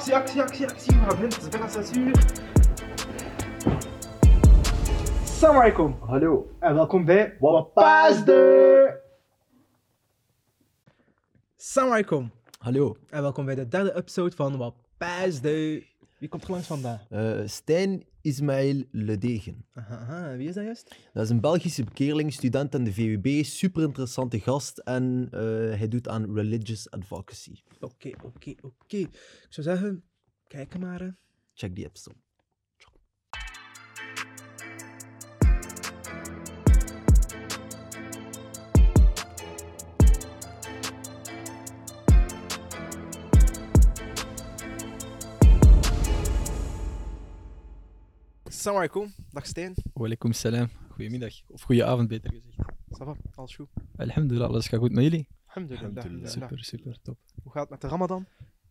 actie, actie, actie, actie. We gaan beginnen, het is bijna 6 uur. Alaikum. Hallo. En welkom bij Wapasde. Assalamu alaikum. Hallo. En welkom bij de derde episode van Wapasde. Wie komt er langs vandaag? Eh, Stijn Ismail Ledegen. Aha, aha, wie is dat juist? Dat is een Belgische bekeerling, student aan de VUB, super interessante gast en eh, hij doet aan religious advocacy. Oké, oké, oké. Ik zou zeggen, kijk maar. hè. Check die episode. Assalamu alaikum. Dag Stijn. Walaikum salam. Goedemiddag. Of goeie avond, beter gezegd. Ça va? Alles goed? Alhamdulillah, alles gaat goed met jullie? Alhamdulillah. Alhamdulillah. Super, super, top. Hoe gaat het met de Ramadan?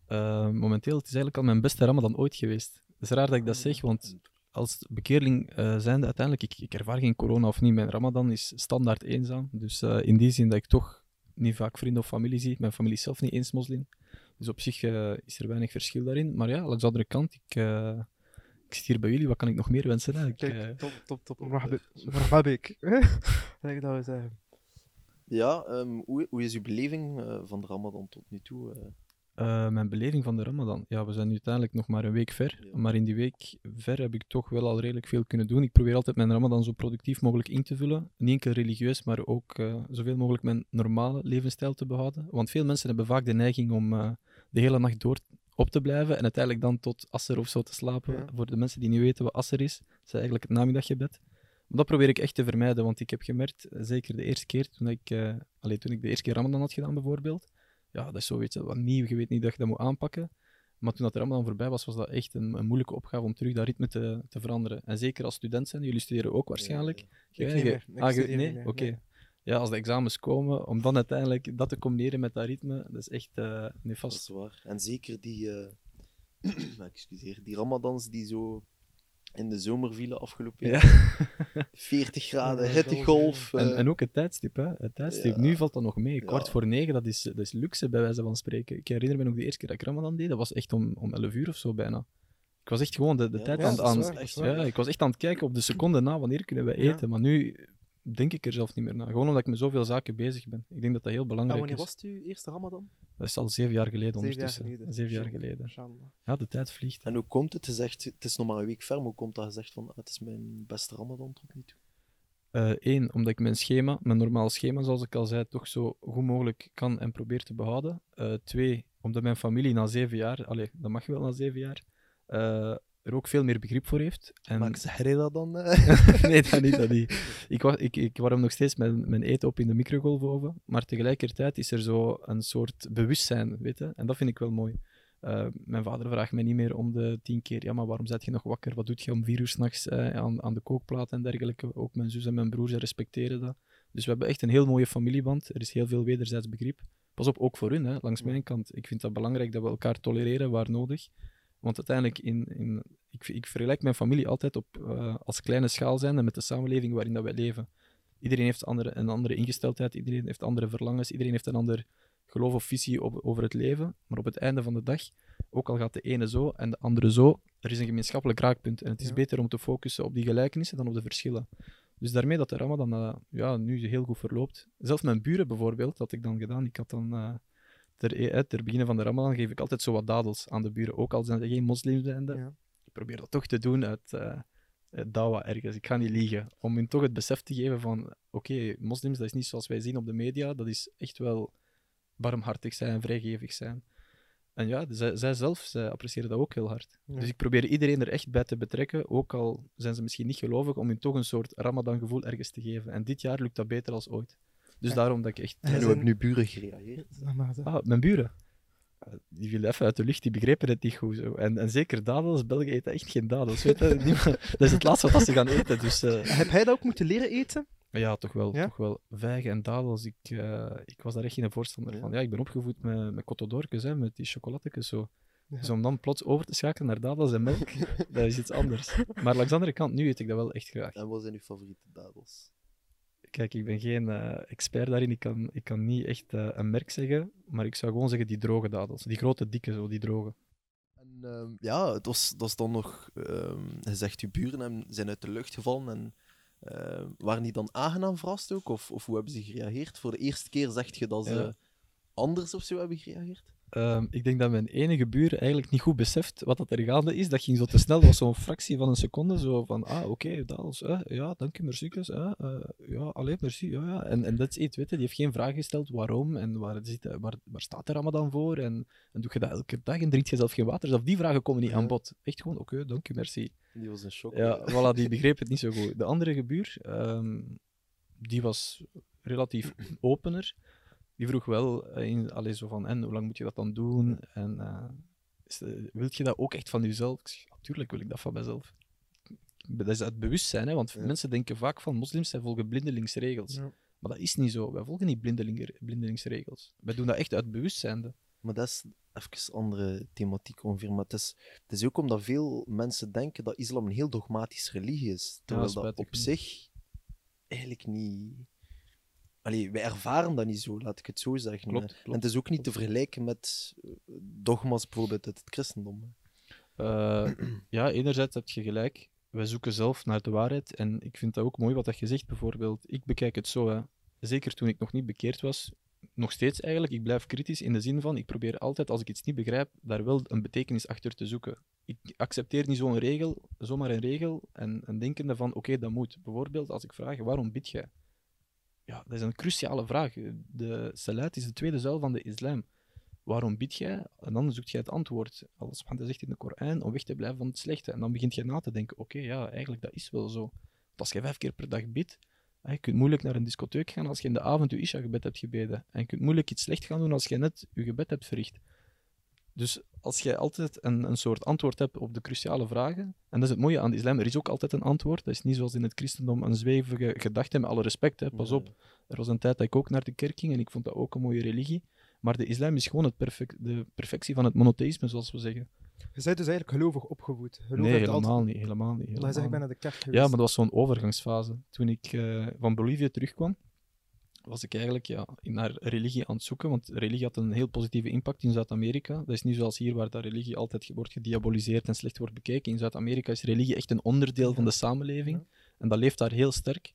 Eh, momenteel, het is eigenlijk al mijn beste Ramadan ooit geweest. Het is raar dat ik dat zeg, want als bekeerling eh zijnde uiteindelijk, ik, ik ervaar geen corona of niet. Mijn Ramadan is standaard eenzaam. Dus eh, in die zin dat ik toch niet vaak vrienden of familie zie. Mijn familie is zelf niet eens moslim. Dus op zich eh, is er weinig verschil daarin. Maar ja, aan de andere kant, ik, eh, ik zit hier bij jullie. Wat kan ik nog meer wensen? Hè? Ik, eh, Kijk, top, top, top. Marhabik. Denk dat we zeggen. Ja, ehm, hoe, hoe is uw beleving eh, van de Ramadan tot nu toe? eh? Eh, mijn beleving van de Ramadan. Ja, we zijn nu uiteindelijk nog maar een week ver. Ja. Maar in die week ver heb ik toch wel al redelijk veel kunnen doen. Ik probeer altijd mijn Ramadan zo productief mogelijk in te vullen. Niet enkel religieus, maar ook eh, zoveel mogelijk mijn normale levensstijl te behouden. Want veel mensen hebben vaak de neiging om eh, de hele nacht door op te blijven en uiteindelijk dan tot asser of zo te slapen. Ja. Voor de mensen die niet weten wat asser is, dat is eigenlijk het namiddaggebed. Maar dat probeer ik echt te vermijden, want ik heb gemerkt, eh, zeker de eerste keer toen ik, eh, allee, toen ik de eerste keer Ramadan had gedaan bijvoorbeeld, ja, dat is zo, weet je, wat nieuw, je weet niet dat je dat moet aanpakken. Maar toen dat Ramadan voorbij was, was dat echt een, een moeilijke opgave om terug dat ritme te, te veranderen. En zeker als student zijn, jullie studeren ook waarschijnlijk. Ja, Ja, Ik niet je- meer. Ik ah, nee? Oké. nee. Ja, als de examens komen, om dan uiteindelijk dat te combineren met dat ritme, dat is echt eh dat nefast. is waar. En zeker die, eh, excuseer, die Ramadans die zo in de zomer vielen afgelopen Ja. jaar. 40 graden, hittegolf. En, eh, en ook het tijdstip, hè. Het tijdstip. Ja. Nu valt dat nog mee. Kwart Ja. voor negen, dat is, dat is luxe bij wijze van spreken. Ik herinner me nog de eerste keer dat ik Ramadan deed, dat was echt om, om 11 uur of zo bijna. Ik was echt gewoon de, de Ja, tijd ja, aan, dat dat waar. ja, ik was echt aan het kijken op de seconde na wanneer kunnen we Ja. eten. Maar nu denk ik er zelf niet meer naar. Gewoon omdat ik met zoveel zaken bezig ben. Ik denk dat dat heel En belangrijk wanneer is. was het uw eerste Ramadan? Dat is al zeven jaar geleden Zeven jaar ondertussen. geleden. Zeven jaar geleden. Inshallah. Ja, de tijd vliegt. En hoe komt het? Je zegt, het is nog maar een week ver, maar hoe komt dat je zegt van, ah, het is mijn beste Ramadan tot nu toe? Eén, Eh, omdat ik mijn schema, mijn normaal schema, zoals ik al zei, toch zo goed mogelijk kan en probeer te behouden. Eh, twee, omdat mijn familie na zeven jaar, allee, dat mag wel na zeven jaar, eh, er ook veel meer begrip voor heeft. En... Maak ze herrera dan? nee, dat niet, dat niet. Ik, ik, ik warm nog steeds mijn, mijn eten op in de microgolfoven, maar tegelijkertijd is er zo een soort bewustzijn, weet je? En dat vind ik wel mooi. Eh, mijn vader vraagt mij niet meer om de tien keer, ja, maar waarom zit je nog wakker? Wat doet je om vier uur s'nachts eh, aan, aan de kookplaat en dergelijke? Ook mijn zus en mijn broer, ze respecteren dat. Dus we hebben echt een heel mooie familieband. Er is heel veel wederzijds begrip. Pas op, ook voor hun, hè, langs mijn kant. Ik vind dat belangrijk dat we elkaar tolereren waar nodig. Want uiteindelijk, in, in, ik, ik vergelijk mijn familie altijd op, eh, als kleine schaal zijnde met de samenleving waarin dat wij leven. Iedereen heeft andere, een andere ingesteldheid, iedereen heeft andere verlangens, iedereen heeft een ander geloof of visie op, over het leven. Maar op het einde van de dag, ook al gaat de ene zo en de andere zo, er is een gemeenschappelijk raakpunt. En het is Ja. beter om te focussen op die gelijkenissen dan op de verschillen. Dus daarmee dat de Ramadan eh, ja, nu heel goed verloopt. Zelfs mijn buren bijvoorbeeld, dat ik dan gedaan. Ik had dan eh, ter, eh, ter beginnen van de Ramadan geef ik altijd zo wat dadels aan de buren. Ook al zijn ze geen moslims. Ja. Ik probeer dat toch te doen uit eh, dawa ergens. Ik ga niet liegen. Om hun toch het besef te geven van oké, moslims, dat is niet zoals wij zien op de media. Dat is echt wel barmhartig zijn, vrijgevig zijn. En ja, zij, zij zelf, zij appreciëren dat ook heel hard. Ja. Dus ik probeer iedereen er echt bij te betrekken, ook al zijn ze misschien niet gelovig, om hun toch een soort Ramadan-gevoel ergens te geven. En dit jaar lukt dat beter als ooit. Dus Ja. daarom dat ik echt... En hoe hebben nu buren gereageerd? Ah, mijn buren. Ah, Die vielen even uit de lucht, die begrepen het niet goed. Zo. En, en zeker dadels, Belgen eten echt geen dadels. Weet je? Dat is het laatste wat ze gaan eten. Dus eh, Heb hij dat ook moeten leren eten? ja, toch wel. Ja? Toch wel. Vijgen en dadels, ik, eh, ik was daar echt geen voorstander Ja. van. Ja, ik ben opgevoed met, met cotodorkes, hè, met die chocolatjes zo. Ja. Dus om dan plots over te schakelen naar dadels en melk, dat is iets anders. Maar langs de andere kant, nu eet ik dat wel echt graag. En wat zijn uw favoriete dadels? Kijk, ik ben geen eh, expert daarin. Ik kan, ik kan niet echt eh, een merk zeggen, maar ik zou gewoon zeggen die droge dadels. Die grote, dikke, zo, die droge. En ehm, ja, het was, dat was dan nog... ehm je zegt, je buren zijn uit de lucht gevallen en... ehm, waren die dan aangenaam verrast ook? Of, of hoe hebben ze gereageerd? Voor de eerste keer zeg je dat ze Ja. anders of zo hebben gereageerd? Ehm, ik denk dat mijn enige buur eigenlijk niet goed beseft wat dat er gaande is. Dat ging zo te snel, dat was zo'n fractie van een seconde. Zo van, ah, oké, dat is, eh, ja, dank u, merci, eh, eh, ja, alleen merci, ja, ja. En, en dat is iets, weet je, die heeft geen vraag gesteld waarom en waar, zit, waar, waar staat de Ramadan voor en, en doe je dat elke dag en drink je zelf geen water. Dus die vragen komen niet aan bod. Echt gewoon, oké, dank u, merci. Die was een shock. Ja, voilà, die begreep het niet zo goed. De andere gebuur, ehm, die was relatief opener. Die vroeg wel, eh, in, allee, zo van, en hoe lang moet je dat dan doen? En eh, eh, wil je dat ook echt van jezelf? Natuurlijk wil ik dat van mezelf. Dat is het bewustzijn, hè, want Ja. mensen denken vaak van moslims zij volgen blindelingsregels. Ja. Maar dat is niet zo. Wij volgen niet blindelingsregels. Wij doen dat echt uit bewustzijn. Maar dat is even een andere thematiek ongeveer. Maar het is, het is ook omdat veel mensen denken dat islam een heel dogmatische religie is. Terwijl dat op zich eigenlijk niet... Allee, wij ervaren dat niet zo, laat ik het zo zeggen. Klopt, En het is ook niet te vergelijken met eh, dogma's bijvoorbeeld uit het christendom. Eh, ja, enerzijds heb je gelijk. Wij zoeken zelf naar de waarheid. En ik vind dat ook mooi wat dat je zegt, bijvoorbeeld. Ik bekijk het zo, hè. zeker toen ik nog niet bekeerd was. Nog steeds eigenlijk, ik blijf kritisch in de zin van, ik probeer altijd, als ik iets niet begrijp, daar wel een betekenis achter te zoeken. Ik accepteer niet zo'n regel, zomaar een regel, en, en denkende van, oké, dat moet. Bijvoorbeeld, als ik vraag, waarom bid jij? Ja, dat is een cruciale vraag. De salat is de tweede zuil van de islam. Waarom bid jij? En dan zoekt jij het antwoord. Allah subhanahu zegt in de Koran om weg te blijven van het slechte. En dan begint je na te denken, oké, ja, eigenlijk dat is wel zo. Want als je vijf keer per dag bidt, je kunt moeilijk naar een discotheek gaan als je in de avond je Isha-gebed hebt gebeden. En je kunt moeilijk iets slecht gaan doen als je net je gebed hebt verricht. Dus als je altijd een, een soort antwoord hebt op de cruciale vragen, en dat is het mooie aan de islam, er is ook altijd een antwoord. Dat is niet zoals in het christendom een zwevige gedachte, met alle respect, hè, pas op. Er was een tijd dat ik ook naar de kerk ging en ik vond dat ook een mooie religie. Maar de islam is gewoon het perfect, de perfectie van het monotheïsme, zoals we zeggen. Je bent dus eigenlijk gelovig opgevoed. Geloof nee, altijd- helemaal niet. Helemaal niet Allah helemaal zegt, ik ben naar de kerk geweest. Ja, maar dat was zo'n overgangsfase. Toen ik eh, van Bolivia terugkwam, was ik eigenlijk ja, naar religie aan het zoeken. Want religie had een heel positieve impact in Zuid-Amerika. Dat is niet zoals hier, waar dat religie altijd wordt gediaboliseerd en slecht wordt bekeken. In Zuid-Amerika is religie echt een onderdeel van de samenleving. En dat leeft daar heel sterk.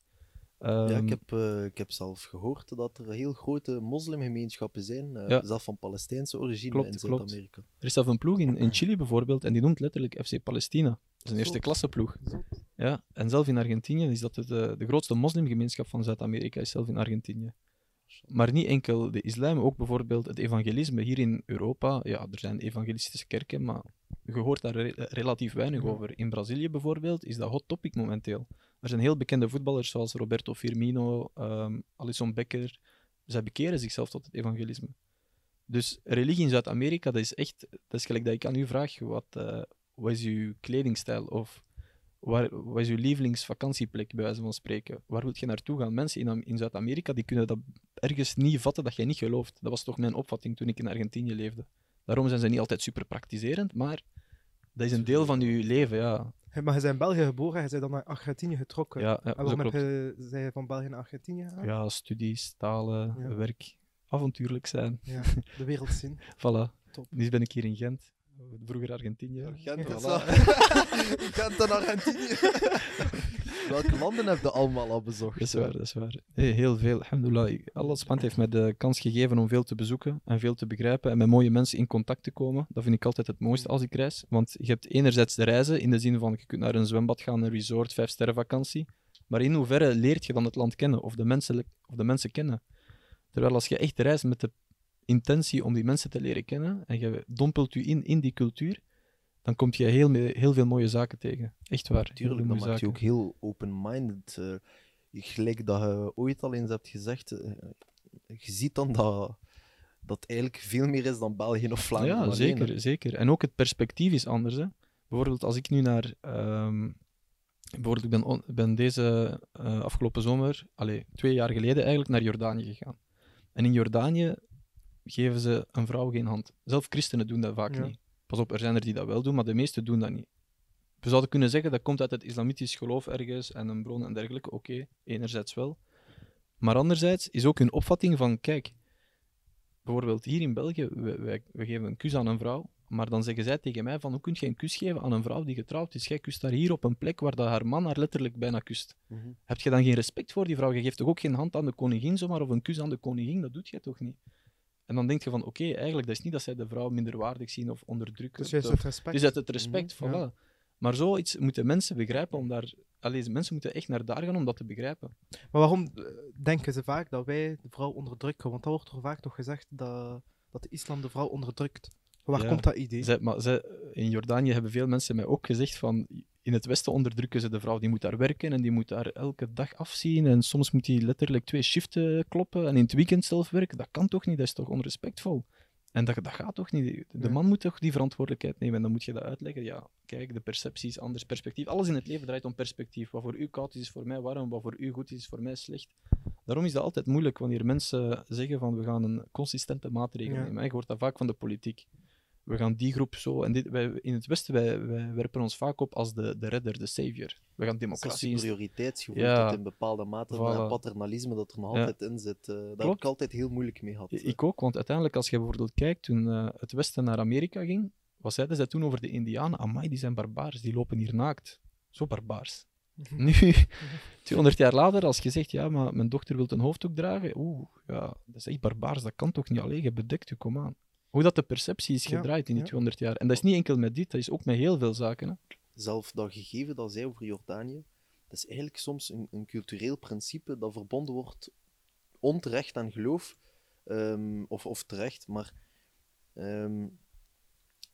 Ja, Ehm, ik heb, eh, ik heb zelf gehoord dat er heel grote moslimgemeenschappen zijn, eh, Ja. zelf van Palestijnse origine Klopt, in. Zuid-Amerika. Er is zelf een ploeg in, in Chili bijvoorbeeld, en die noemt letterlijk FC Palestina. Dat is een eerste klasse ploeg. Zot. Ja, en zelf in Argentinië is dat de, de grootste moslimgemeenschap van Zuid-Amerika, is zelf in Argentinië. Maar niet enkel de islam, ook bijvoorbeeld het evangelisme. Hier in Europa, ja, er zijn evangelistische kerken, maar je hoort daar re- relatief weinig over. In Brazilië bijvoorbeeld is dat hot topic momenteel. Er zijn heel bekende voetballers zoals Roberto Firmino, ehm Alisson Becker. Zij bekeren zichzelf tot het evangelisme. Dus religie in Zuid-Amerika, dat is echt... Dat is gelijk dat ik aan u vraag, wat, eh, wat is uw kledingstijl? Of wat is uw lievelingsvakantieplek, bij wijze van spreken? Waar wilt je naartoe gaan? Mensen in, in Zuid-Amerika, die kunnen dat ergens niet vatten dat jij niet gelooft. Dat was toch mijn opvatting toen ik in Argentinië leefde. Daarom zijn ze niet altijd super praktiserend, maar dat is een deel van uw leven, ja. Maar je bent in België geboren, je bent dan naar Argentinië getrokken. Ja, ja en dat waarom heb je, zijn je van België naar Argentinië gegaan? Ja, studies, talen, Ja. werk, avontuurlijk zijn. Ja, de wereld zien. Voilà. Top. Nu ben ik hier in Gent, vroeger Argentinië. Gent dat. Gent en Argentinië. Welke landen heb je allemaal al bezocht? Dat is waar, dat is waar. Heel veel, alhamdulillah. Allah heeft mij de kans gegeven om veel te bezoeken en veel te begrijpen en met mooie mensen in contact te komen. Dat vind ik altijd het mooiste als ik reis. Want je hebt enerzijds de reizen, in de zin van je kunt naar een zwembad gaan, een resort, vijf sterren vakantie. Maar in hoeverre leert je dan het land kennen of de mensen, of de mensen kennen? Terwijl als je echt reist met de intentie om die mensen te leren kennen en je dompelt je in in die cultuur, dan kom je heel, veel mooie zaken tegen. Echt waar. Tuurlijk, mooie maakt je ook heel open-minded. eh. gelijk dat je ooit al eens hebt gezegd, eh, je ziet dan dat dat eigenlijk veel meer is dan België of Vlaanderen. Ja, alleen, zeker, hè. zeker. En ook het perspectief is anders. Hè. Bijvoorbeeld als ik nu naar... ehm, bijvoorbeeld, ik ben, on- ben deze eh, afgelopen zomer, allee, twee jaar geleden eigenlijk, naar Jordanië gegaan. En in Jordanië geven ze een vrouw geen hand. Zelf christenen doen dat vaak Ja. niet. Pas op, er zijn er die dat wel doen, maar de meesten doen dat niet. We zouden kunnen zeggen dat komt uit het islamitisch geloof ergens en een bron en dergelijke. Oké, enerzijds wel. Maar anderzijds is ook hun opvatting van, kijk, bijvoorbeeld hier in België, we, we geven een kus aan een vrouw, Maar dan zeggen zij tegen mij van, hoe kun je een kus geven aan een vrouw die getrouwd is? Jij kust daar hier op een plek waar dat haar man haar letterlijk bijna kust. Mhm. Heb je dan geen respect voor die vrouw? Je geeft toch ook geen hand aan de koningin zomaar, of een kus aan de koningin? Dat doet jij toch niet? En dan denk je van, oké, eigenlijk, dat is niet dat zij de vrouw minderwaardig zien of onderdrukken. Dus juist het respect. is uit het respect, Mhm, voilà. ja. Maar zoiets moeten mensen begrijpen om daar... Allee, mensen moeten echt naar daar gaan om dat te begrijpen. Maar waarom eh, denken ze vaak dat wij de vrouw onderdrukken? Want dat wordt toch vaak toch gezegd dat, dat de islam de vrouw onderdrukt. Waar Ja. komt dat idee? Zij, maar zij, in Jordanië hebben veel mensen mij ook gezegd van in het Westen onderdrukken ze de vrouw. Die moet daar werken en die moet daar elke dag afzien. En soms moet die letterlijk twee shiften kloppen en in het weekend zelf werken. Dat kan toch niet? Dat is toch onrespectvol? En dat, dat gaat toch niet? De man moet toch die verantwoordelijkheid nemen en dan moet je dat uitleggen. Ja, kijk, de perceptie is anders. Perspectief. Alles in het leven draait om perspectief. Wat voor u koud is, is voor mij warm. Wat voor u goed is, is voor mij slecht. Daarom is dat altijd moeilijk wanneer mensen zeggen van we gaan een consistente maatregel Ja. nemen. Je hoort dat vaak van de politiek we gaan die groep zo. En dit, wij, in het Westen, wij, wij werpen ons vaak op als de, de redder, de savior. We gaan Dat democratie. is inst- superioriteitsgevoel Ja. tot in bepaalde mate, Voilà. maar paternalisme dat er nog Ja. altijd in zit. eh, daar heb ik altijd heel moeilijk mee gehad. Ik ook, want uiteindelijk, als je bijvoorbeeld kijkt, toen eh, het Westen naar Amerika ging, wat zeiden zij toen over de Indianen? Amai, die zijn barbaars, die lopen hier naakt. Zo barbaars. Nu, 200 jaar later, als je zegt, ja, maar mijn dochter wil een hoofddoek dragen, oeh, ja, dat is echt barbaars, dat kan toch niet alleen, je bedekt je, kom aan. Hoe dat de perceptie is Ja, gedraaid in die ja. 200 jaar. En dat is niet enkel met dit, dat is ook met heel veel zaken. Hè. Zelf dat gegeven dat zij over Jordanië, dat is eigenlijk soms een, een cultureel principe dat verbonden wordt onterecht aan geloof, ehm, of, of terecht, maar ehm,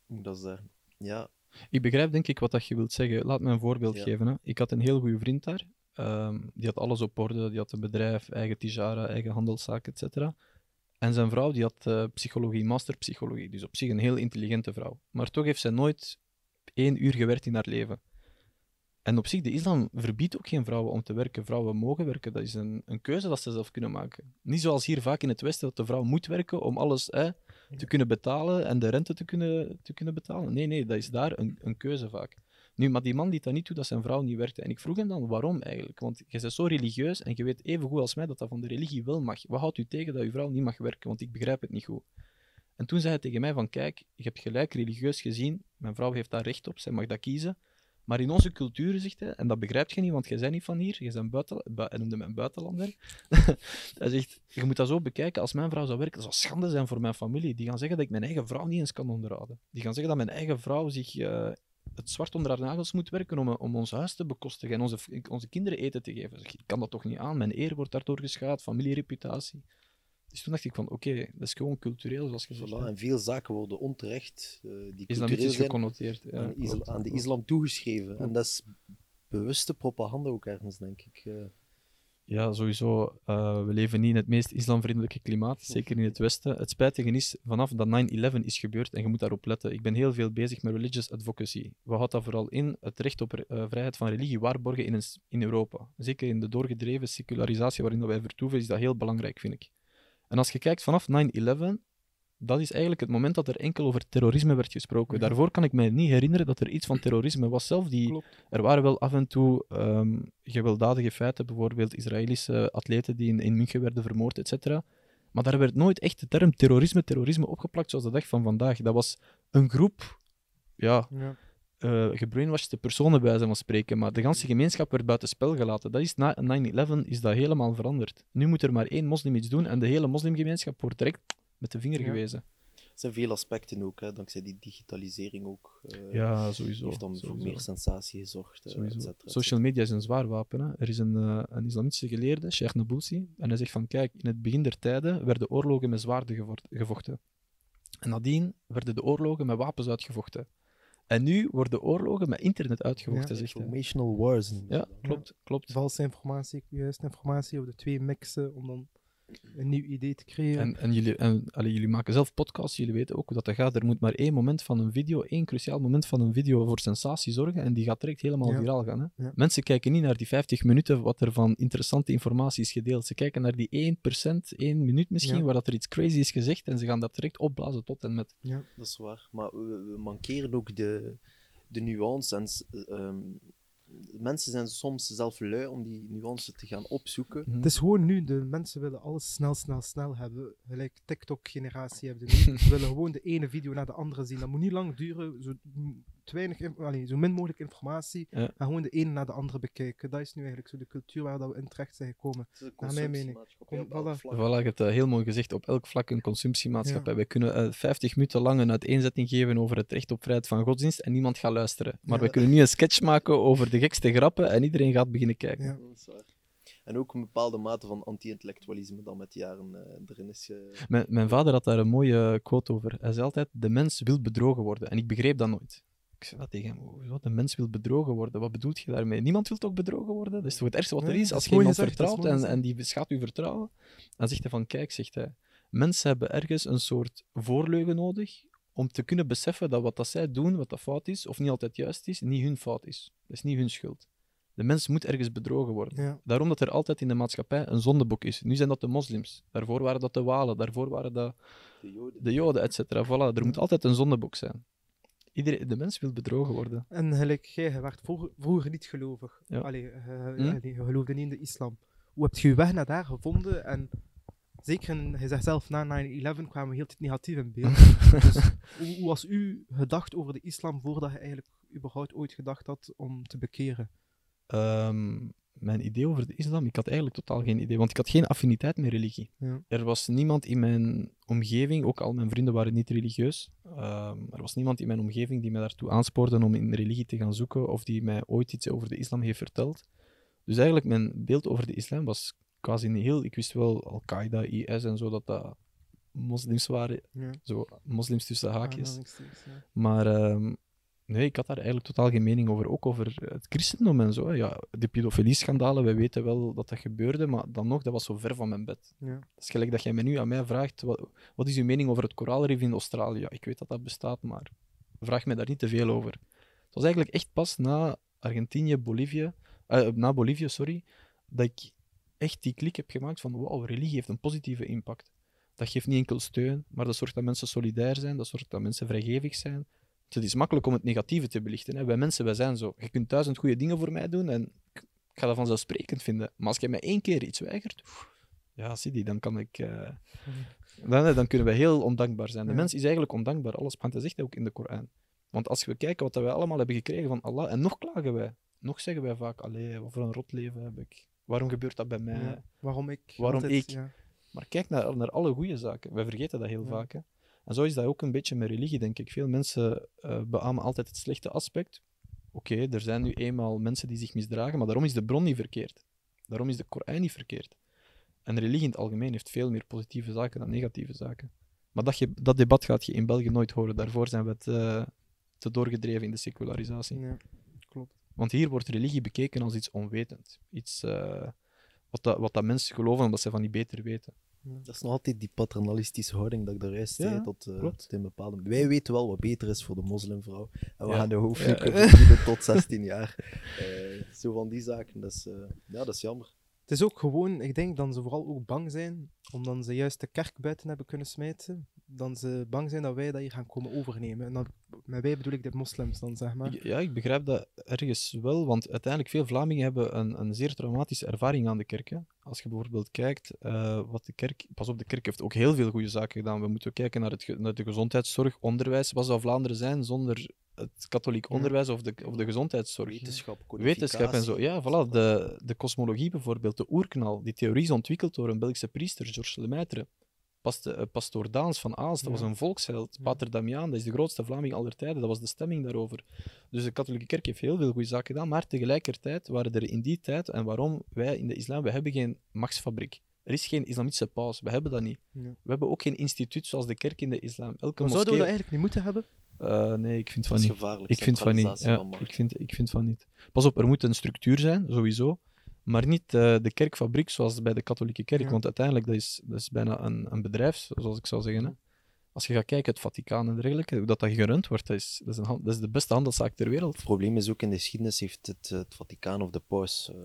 dat zeggen? Ja, Ik begrijp denk ik wat dat je wilt zeggen. Laat me een voorbeeld Ja. geven. Hè. Ik had een heel goede vriend daar. Ehm, die had alles op orde. Die had een bedrijf, eigen tijara, eigen handelszaak, etc. En zijn vrouw die had eh, psychologie, master psychologie. Dus op zich een heel intelligente vrouw. Maar toch heeft zij nooit één uur gewerkt in haar leven. En op zich, de islam verbiedt ook geen vrouwen om te werken. Vrouwen mogen werken. Dat is een, een keuze dat ze zelf kunnen maken. Niet zoals hier vaak in het Westen, dat de vrouw moet werken om alles te kunnen betalen en de rente te kunnen, te kunnen betalen. Nee, nee, dat is daar een, een keuze vaak. Nu, maar die man liet dat niet toe dat zijn vrouw niet werkte. En ik vroeg hem dan waarom eigenlijk. Want je bent zo religieus en je weet even goed als mij dat dat van de religie wel mag. Wat houdt u tegen dat uw vrouw niet mag werken? Want ik begrijp het niet goed. En toen zei hij tegen mij van, kijk, je hebt gelijk religieus gezien, mijn vrouw heeft daar recht op, zij mag dat kiezen. Maar in onze cultuur, zegt hij, en dat begrijp je niet, want jij bent niet van hier, je bent buiten, bu- hij noemde mij een buitenlander. hij zegt, je moet dat zo bekijken, als mijn vrouw zou werken, dat zou schande zijn voor mijn familie. Die gaan zeggen dat ik mijn eigen vrouw niet eens kan onderhouden. Die gaan zeggen dat mijn eigen vrouw zich eh, het zwart onder haar nagels moet werken om, om ons huis te bekostigen en onze, onze kinderen eten te geven. Zeg, ik kan dat toch niet aan, mijn eer wordt daardoor geschaad, familiereputatie. Dus toen dacht ik van, oké, dat is gewoon cultureel, zoals je voilà. En veel zaken worden onterecht, eh, die cultureel zijn, geconnoteerd. Ja, aan, isla- klopt, aan de islam toegeschreven. En dat is bewuste propaganda ook ergens, denk ik. eh. Ja, sowieso. eh, we leven niet in het meest islamvriendelijke klimaat, zeker in het Westen. Het spijtige is, vanaf dat 9-11 is gebeurd, en je moet daarop letten, ik ben heel veel bezig met religious advocacy. Wat houdt dat vooral in? Het recht op eh, vrijheid van religie waarborgen in, een in Europa. Zeker in de doorgedreven secularisatie waarin dat wij vertoeven, is dat heel belangrijk, vind ik. En als je kijkt vanaf 9-11, dat is eigenlijk het moment dat er enkel over terrorisme werd gesproken. Ja. Daarvoor kan ik mij niet herinneren dat er iets van terrorisme was. Zelf die, Klopt. er waren wel af en toe ehm, gewelddadige feiten, bijvoorbeeld Israëlische atleten die in, in München werden vermoord, etc. Maar daar werd nooit echt de term terrorisme, terrorisme opgeplakt zoals de dag van vandaag. Dat was een groep, ja, Ja. eh gebrainwashed personen bij wijze van spreken, maar de ganse gemeenschap werd buitenspel gelaten. Dat is na 9-11 is dat helemaal veranderd. Nu moet er maar één moslim iets doen en de hele moslimgemeenschap wordt direct met de vinger Ja. gewezen. Er zijn veel aspecten ook, hè, dankzij die digitalisering ook. eh, Ja, sowieso. heeft dan voor meer sensatie gezorgd. eh, Sowieso. et cetera, et Social media is een zwaar wapen. Hè. Er is een, eh, een islamitische geleerde, Sheikh Nabulsi, en hij zegt van kijk, in het begin der tijden werden oorlogen met zwaarden gevochten. En nadien werden de oorlogen met wapens uitgevochten. En nu worden oorlogen met internet uitgevochten, cetera. zegt hij. Informational wars. Ja, dat. klopt, klopt. Valse informatie, juiste informatie, of de twee mixen om dan een nieuw idee te creëren. En, en, jullie, en allee, jullie maken zelf podcasts, jullie weten ook hoe dat, dat gaat. Er moet maar één moment van een video, één cruciaal moment van een video voor sensatie zorgen en die gaat direct helemaal Ja. viraal gaan. Hè? Ja. Mensen kijken niet naar die 50 minuten wat er van interessante informatie is gedeeld. Ze kijken naar die 1%, 1 minuut misschien, Ja. waar dat er iets crazy is gezegd en ze gaan dat direct opblazen tot en met. Dat is waar. Maar we, we mankeren ook de, de nuance en s- ehm, mensen zijn soms zelf lui om die nuance te gaan opzoeken. Mhm. Het is gewoon nu, de mensen willen alles snel, snel, snel hebben. Gelijk TikTok-generatie hebben ze nu. Ze willen gewoon de ene video naar de andere zien. Dat moet niet lang duren, zo, te weinig, allee, zo min mogelijk informatie. Ja. En gewoon de ene naar de andere bekijken. Dat is nu eigenlijk zo de cultuur waar dat we in terecht zijn gekomen. Het is een Naar mijn mening. Kom, voilà. vlak. Voilà, je hebt dat heel mooi gezegd. Op elk vlak een consumptiemaatschappij. Wij kunnen eh, 50 minuten lang een uiteenzetting geven over het recht op vrijheid van godsdienst en niemand gaat luisteren. Maar Ja. we kunnen nu een sketch maken over de gekste grappen en iedereen gaat beginnen kijken. Ja. Dat is waar. En ook een bepaalde mate van anti-intellectualisme dat met de jaren eh, erin is. ge- Mijn, mijn vader had daar een mooie quote over. Hij zei altijd: De mens wil bedrogen worden. En ik begreep dat nooit. Ik zei dat tegen hem: Hoezo? De mens wil bedrogen worden. Wat bedoelt je daarmee? Niemand wil toch bedrogen worden? Dat is toch het ergste wat er is? Als je iemand vertrouwt en, en die schaadt u vertrouwen, dan zegt hij van: Kijk, zegt hij, mensen hebben ergens een soort voorleugen nodig om te kunnen beseffen dat wat dat zij doen, wat dat fout is, of niet altijd juist is, niet hun fout is. Dat is niet hun schuld. De mens moet ergens bedrogen worden. Ja. Daarom dat er altijd in de maatschappij een zondeboek is. Nu zijn dat de moslims. Daarvoor waren dat de Walen. Daarvoor waren dat De Joden. de Joden, et cetera. Voilà, er moet altijd een zondeboek zijn. Iedereen, de mens wil bedrogen worden. En gelijk jij, je werd vroeger, vroeger niet gelovig. Ja. Allee, Hm? allee, je geloofde niet in de islam. Hoe heb je je weg naar daar gevonden? En zeker, in, je zegt zelf, na 9-11 kwamen we heel tijd negatief in beeld. dus hoe, hoe was u gedacht over de islam voordat je eigenlijk überhaupt ooit gedacht had om te bekeren? Ehm, mijn idee over de islam, ik had eigenlijk totaal geen idee, want ik had geen affiniteit met religie. Ja. Er was niemand in mijn omgeving, ook al mijn vrienden waren niet religieus, ehm, er was niemand in mijn omgeving die mij daartoe aanspoorde om in religie te gaan zoeken of die mij ooit iets over de islam heeft verteld. Dus eigenlijk, mijn beeld over de islam was quasi niet heel... Ik wist wel Al-Qaeda, IS en zo, dat dat moslims waren, Ja. zo moslims tussen haakjes. Aanhalingstekens, ja. Maar ehm, nee, ik had daar eigenlijk totaal geen mening over. Ook over het christendom en zo. hè. Ja, de pedofilie-schandalen, wij weten wel dat dat gebeurde, maar dan nog, dat was zo ver van mijn bed. Ja. Dat is gelijk dat jij me nu aan mij vraagt, wat, wat is uw mening over het koraalrif in Australië? Ja, ik weet dat dat bestaat, maar vraag mij daar niet te veel over. Het was eigenlijk echt pas na Argentinië, Bolivie, eh, na Bolivie, sorry, dat ik echt die klik heb gemaakt van wow, religie heeft een positieve impact. Dat geeft niet enkel steun, maar dat zorgt dat mensen solidair zijn, dat zorgt dat mensen vrijgevig zijn. Het is makkelijk om het negatieve te belichten. Hè. Wij mensen, wij zijn zo. Je kunt duizend goede dingen voor mij doen en ik ga dat vanzelfsprekend vinden. Maar als jij mij één keer iets weigert, ja, zie die, dan kan ik... eh, dan, dan kunnen we heel ondankbaar zijn. De Ja. mens is eigenlijk ondankbaar. Alles, want hij zegt dat ook in de Koran. Want als we kijken wat wij allemaal hebben gekregen van Allah, en nog klagen wij. Nog zeggen wij vaak, allee, wat voor een rot leven heb ik. Waarom gebeurt dat bij mij? Ja. Waarom ik? Waarom altijd, ik? Ja. Maar kijk naar, naar alle goede zaken. Wij vergeten dat heel vaak. Hè. En zo is dat ook een beetje met religie, denk ik. Veel mensen eh beamen altijd het slechte aspect. Oké, er zijn nu eenmaal mensen die zich misdragen, maar daarom is de bron niet verkeerd. Daarom is de Koran niet verkeerd. En religie in het algemeen heeft veel meer positieve zaken dan negatieve zaken. Maar dat, je, dat debat gaat je in België nooit horen. Daarvoor zijn we te, te doorgedreven in de secularisatie. Ja, klopt. Want hier wordt religie bekeken als iets onwetend. Iets eh, wat, dat, wat dat mensen geloven omdat ze van niet beter weten. Dat is nog altijd die paternalistische houding dat ik daar juist zei, tot, eh, tot in bepaalde... Wij weten wel wat beter is voor de moslimvrouw. En we gaan de hoofddoeken Ja. verbieden tot 16 jaar. Eh, zo van die zaken. Dat is, eh, ja, dat is jammer. Het is ook gewoon, ik denk dat ze vooral ook bang zijn, omdat ze juist de kerk buiten hebben kunnen smijten, dan ze bang zijn dat wij dat hier gaan komen overnemen. En dan, met wij bedoel ik de moslims dan, zeg maar. Ja, ik begrijp dat ergens wel, want uiteindelijk veel Vlamingen hebben een, een zeer traumatische ervaring aan de kerk. Hè. Als je bijvoorbeeld kijkt eh, wat de kerk... Pas op, de kerk heeft ook heel veel goede zaken gedaan. We moeten kijken naar, het, naar de gezondheidszorg, onderwijs. Wat zou Vlaanderen zijn zonder het katholiek Ja. onderwijs of de, of de gezondheidszorg? Wetenschap, Wetenschap en zo. Ja, voilà. De, de kosmologie bijvoorbeeld, de oerknal. Die theorie is ontwikkeld door een Belgische priester, Georges Lemaitre. Past, eh, pastoor Daans van Aalst, dat Ja. was een volksheld. Pater Damiaan, dat is de grootste Vlaming aller tijden. Dat was de stemming daarover. Dus de katholieke kerk heeft heel veel goede zaken gedaan, maar tegelijkertijd waren er in die tijd, en waarom wij in de islam, we hebben geen machtsfabriek. Er is geen islamitische paus, we hebben dat niet. Ja. We hebben ook geen instituut zoals de kerk in de islam. Elke Maar zouden we dat moskee... eigenlijk niet moeten hebben? Eh, nee, ik vind van Dat is niet. gevaarlijk. Ik vind van niet. Ja, ik, vind, ik vind van niet. Pas op, er moet een structuur zijn, sowieso. Maar niet eh, de kerkfabriek zoals bij de katholieke kerk. Ja. Want uiteindelijk dat is dat is bijna een, een bedrijf, zoals ik zou zeggen. Hè. Als je gaat kijken, het Vaticaan en dergelijke, hoe dat, dat gerund wordt, dat is, dat, is een, dat is de beste handelszaak ter wereld. Het probleem is ook in de geschiedenis heeft het, eh, het Vaticaan of de paus eh,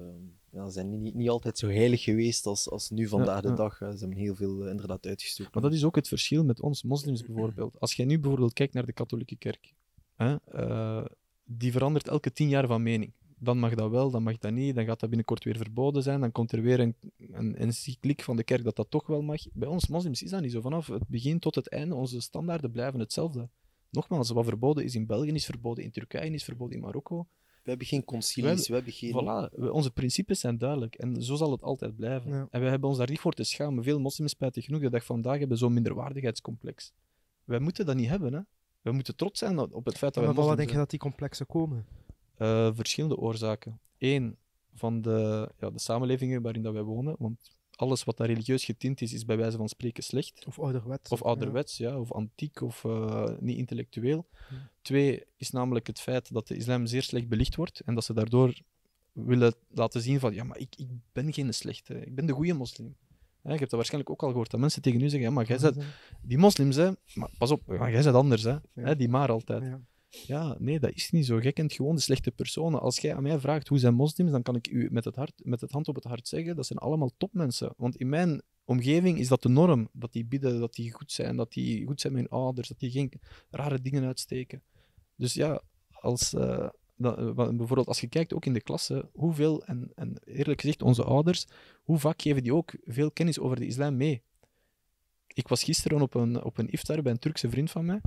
ja, zijn niet, niet altijd zo heilig geweest als, als nu vandaag de dag. Ze hebben heel veel inderdaad uitgestoken. Maar dat is ook het verschil met ons moslims bijvoorbeeld. Als jij nu bijvoorbeeld kijkt naar de katholieke kerk, hè, die verandert elke tien jaar van mening. Dan mag dat wel, dan mag dat niet, dan gaat dat binnenkort weer verboden zijn, dan komt er weer een, een encycliek van de kerk dat dat toch wel mag. Bij ons moslims is dat niet zo. Vanaf het begin tot het einde, onze standaarden blijven hetzelfde. Nogmaals, wat verboden is in België, is verboden in Turkije, is verboden in Marokko. We hebben geen concilies, We we hebben geen... Voilà, we- onze principes zijn duidelijk en zo zal het altijd blijven. Ja. En wij hebben ons daar niet voor te schamen. Veel moslims, spijtig genoeg, de dag van vandaag hebben zo'n minderwaardigheidscomplex. Wij moeten dat niet hebben. Hè. We moeten trots zijn op het feit dat Maar van wat moslims denk je dat die complexen komen? Eh, verschillende oorzaken. Eén, van de, ja, de samenlevingen waarin dat wij wonen. Want alles wat daar religieus getint is, is bij wijze van spreken slecht. Of ouderwets? Of ouderwets, ja, of antiek, of eh, niet intellectueel. Twee is namelijk het feit dat de islam zeer slecht belicht wordt en dat ze daardoor willen laten zien van, ja, maar ik, ik ben geen slechte, ik ben de goede moslim. Hè, je hebt dat waarschijnlijk ook al gehoord, dat mensen tegen u zeggen, ja, maar jij bent, die moslims, hè, maar pas op, jij bent anders, hè, hè, die maar altijd. Ja. Ja, nee, dat is niet zo. Kent gewoon de slechte personen. Als jij aan mij vraagt hoe zijn moslims, dan kan ik u met het, hart, met het hand op het hart zeggen, dat zijn allemaal topmensen. Want in mijn omgeving is dat de norm. Dat die bidden, dat die goed zijn, dat die goed zijn met hun ouders, dat die geen rare dingen uitsteken. Dus ja, als, eh, dat, eh, bijvoorbeeld als je kijkt ook in de klasse, hoeveel, en, en eerlijk gezegd, onze ouders, hoe vaak geven die ook veel kennis over de islam mee? Ik was gisteren op een, op een iftar bij een Turkse vriend van mij.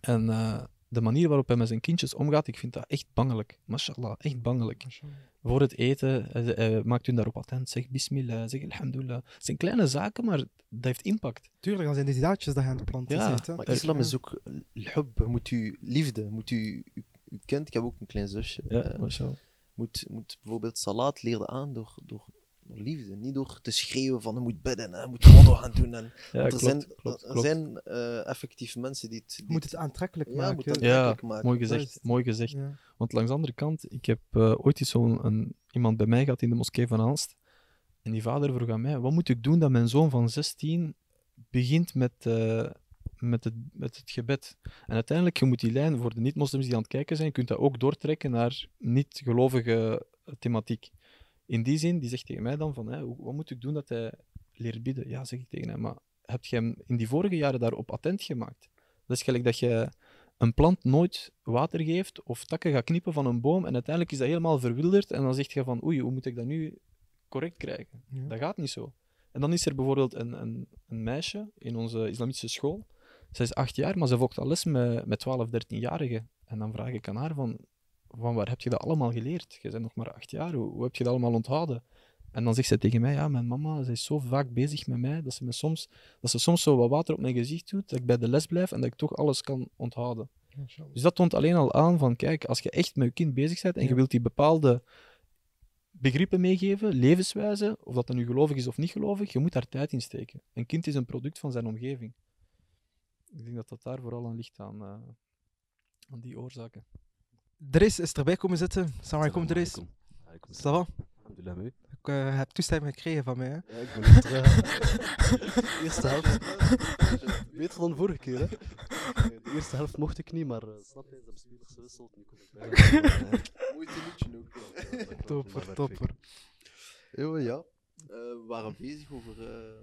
En eh, de manier waarop hij met zijn kindjes omgaat, ik vind dat echt bangelijk. Mashallah, echt bangelijk. Voor het eten eh, eh, maakt u daarop attent. Zeg bismillah, zeg alhamdulillah. Het zijn kleine zaken, maar dat heeft impact. Tuurlijk, dan zijn die zaadjes dat je aan het planten Ja. Maar Eh, islam is ook lhub, moet u liefde, moet u, u, u kind, ik heb ook een klein zusje, Ja, eh, mashallah. moet, moet bijvoorbeeld salaat leren aan door, door, door liefde, niet door te schreeuwen van je moet bidden, hè, je moet roddel gaan doen. En, Ja, want er klopt, zijn, klopt, er klopt. zijn eh, effectief mensen die het... die moet het aantrekkelijk Ja, maken. moet het Ja, aantrekkelijk maken. mooi gezegd. Mooi gezegd. Ja. Want langs de andere kant, ik heb eh, ooit eens zo'n een- iemand bij mij gehad in de moskee van Aalst. En die vader vroeg aan mij, wat moet ik doen dat mijn zoon van 16 begint met, eh, met, het, met het gebed? En uiteindelijk, je moet die lijn, voor de niet-moslims die aan het kijken zijn, je kunt dat ook doortrekken naar niet-gelovige thematiek. In die zin, die zegt tegen mij dan van, hè, wat moet ik doen dat hij leert bidden? Ja, zeg ik tegen hem, maar heb je hem in die vorige jaren daarop attent gemaakt? Dat is gelijk dat je een plant nooit water geeft of takken gaat knippen van een boom en uiteindelijk is dat helemaal verwilderd en dan zeg je van oei, hoe moet ik dat nu correct krijgen? Ja. Dat gaat niet zo. En dan is er bijvoorbeeld een, een, een meisje in onze islamitische school. Zij is acht jaar, maar ze volgt al les met, met 12, 13-jarigen. En dan vraag ik aan haar van, van waar heb je dat allemaal geleerd? Je bent nog maar acht jaar, hoe, hoe heb je dat allemaal onthouden? En dan zegt zij tegen mij, ja, mijn mama is zo vaak bezig met mij, dat ze, me soms, dat ze soms zo wat water op mijn gezicht doet, dat ik bij de les blijf en dat ik toch alles kan onthouden. Dus dat toont alleen al aan van, kijk, als je echt met je kind bezig bent en je wilt die bepaalde begrippen meegeven, levenswijze, of dat dan nu gelovig is of niet gelovig, je moet daar tijd in steken. Een kind is een product van zijn omgeving. Ik denk dat dat daar vooral aan ligt, aan, eh, aan die oorzaken. Dres is erbij komen zitten. Salam alaikum, Dres. Ça va? Alhamdulillah. Ik eh, heb toestemming gekregen van mij. Hè? Ja, ik ben terug. eerste helft. Beter dan de vorige keer, hè? De eerste helft mocht ik niet, maar uh, snap je, ze hebben spelers gewisseld. Nu kom ik bij. Mooi minuutje ook. Topper, topper. Ja, ja. Eh, we waren bezig over eh,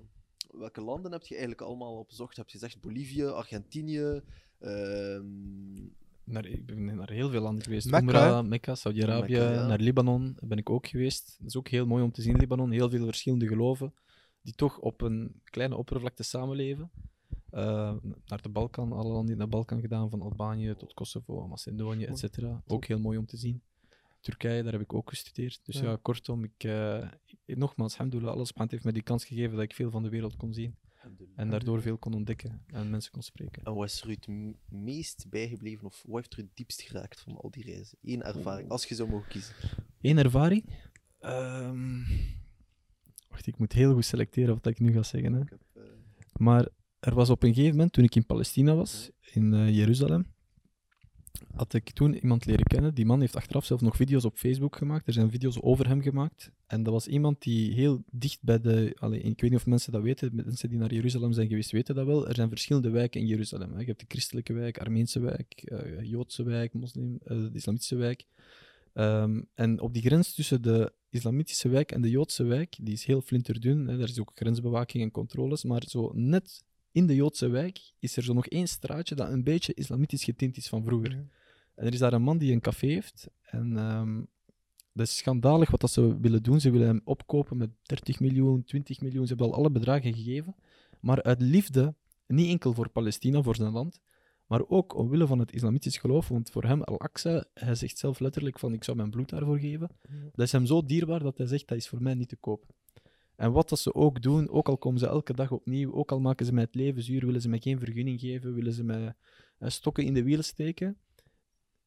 welke landen heb je eigenlijk allemaal opgezocht. Heb je gezegd Bolivie, Argentinië, ehm, Naar, ik ben naar heel veel landen geweest. Mekka, Mekka, Saudi-Arabië, ja. naar Libanon ben ik ook geweest. Dat is ook heel mooi om te zien, Libanon. Heel veel verschillende geloven, die toch op een kleine oppervlakte samenleven. Eh, naar de Balkan, alle landen in de Balkan gedaan, van Albanië tot Kosovo, Macedonië, etc. Ook heel mooi om te zien. Turkije, daar heb ik ook gestudeerd. Dus Ja. ja, kortom, ik, ik- nogmaals, alhamdulillah, heeft mij die kans gegeven dat ik veel van de wereld kon zien. En daardoor veel kon ontdekken en mensen kon spreken. En wat is er u het meest bijgebleven of wat heeft er u het diepst geraakt van al die reizen? Eén ervaring, als je zou mogen kiezen. Eén ervaring. Ehm, wacht, ik moet heel goed selecteren wat ik nu ga zeggen. Hè. Heb, eh, Maar er was op een gegeven moment, toen ik in Palestina was, in eh, Jeruzalem, had ik toen iemand leren kennen. Die man heeft achteraf zelf nog video's op Facebook gemaakt. Er zijn video's over hem gemaakt. En dat was iemand die heel dicht bij de... Ik weet niet of mensen dat weten, mensen die naar Jeruzalem zijn geweest weten dat wel. Er zijn verschillende wijken in Jeruzalem. Hè. Je hebt de christelijke wijk, Armeense wijk, eh, Joodse wijk, moslim, eh, de islamitische wijk. Ehm, en op die grens tussen de islamitische wijk en de Joodse wijk, die is heel flinterdun, hè, daar is ook grensbewaking en controles, maar zo net in de Joodse wijk is er zo nog één straatje dat een beetje islamitisch getint is van vroeger. Ja. En er is daar een man die een café heeft. En ehm, dat is schandalig wat dat ze willen doen. Ze willen hem opkopen met 30 miljoen, 20 miljoen. Ze hebben al alle bedragen gegeven. Maar uit liefde, niet enkel voor Palestina, voor zijn land, maar ook omwille van het islamitisch geloof. Want voor hem, Al-Aqsa, hij zegt zelf letterlijk van ik zou mijn bloed daarvoor geven. Dat is hem zo dierbaar dat hij zegt dat is voor mij niet te koop. En wat dat ze ook doen, ook al komen ze elke dag opnieuw, ook al maken ze mij het leven zuur, willen ze mij geen vergunning geven, willen ze mij eh, stokken in de wielen steken,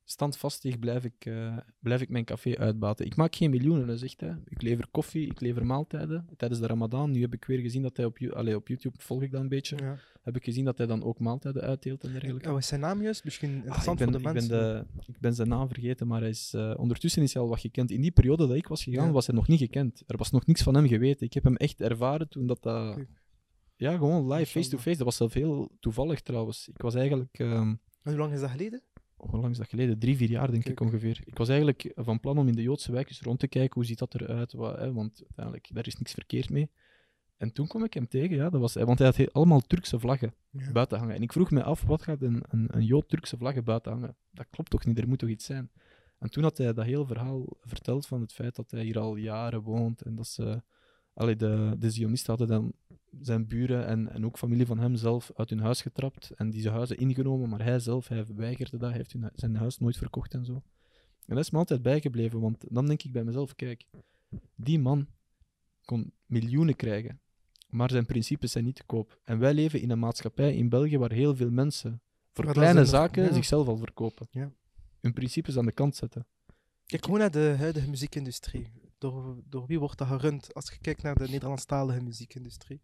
standvastig blijf ik, eh, blijf ik mijn café uitbaten. Ik maak geen miljoenen, hè, zegt hij. Ik lever koffie, ik lever maaltijden. Tijdens de ramadan, nu heb ik weer gezien dat hij op, op YouTube, volg ik dat een beetje, Ja. heb ik gezien dat hij dan ook maaltijden uitdeelt en dergelijke. Wat is zijn naam juist? Misschien Ah, interessant ik, ben, voor de ik, ben mensen. de, ik ben zijn naam vergeten, maar hij is, eh, ondertussen is hij al wat gekend. In die periode dat ik was gegaan, Ja. was hij nog niet gekend. Er was nog niks van hem geweten. Ik heb hem echt ervaren toen dat... dat ja, gewoon live, face-to-face. Dat was zelf heel toevallig trouwens. Ik was eigenlijk... ehm, En hoe lang is dat geleden? Hoe lang is dat geleden? Drie, vier jaar, denk ik ongeveer. Ik was eigenlijk van plan om in de Joodse wijkjes rond te kijken. Hoe ziet dat eruit? Wat, hè, want uiteindelijk, daar is niks verkeerd mee. En toen kwam ik hem tegen, ja, dat was, want hij had allemaal Turkse vlaggen Ja. buiten hangen. En ik vroeg me af, wat gaat een, een, een Jood Turkse vlaggen buiten hangen? Dat klopt toch niet, er moet toch iets zijn? En toen had hij dat hele verhaal verteld van het feit dat hij hier al jaren woont en dat ze... Allee, de, de Zionisten hadden dan zijn buren en, en ook familie van hem zelf uit hun huis getrapt en die zijn huizen ingenomen, maar hij zelf, hij weigerde dat, hij heeft hun, zijn huis nooit verkocht en zo. En dat is me altijd bijgebleven, want dan denk ik bij mezelf, kijk, die man kon miljoenen krijgen, maar zijn principes zijn niet te koop. En wij leven in een maatschappij in België waar heel veel mensen voor Maar kleine zaken ja. zichzelf al verkopen. Ja. Hun principes aan de kant zetten. Kijk gewoon naar de huidige muziekindustrie. Door, door wie wordt dat gerund? Als je kijkt naar de Nederlandstalige muziekindustrie,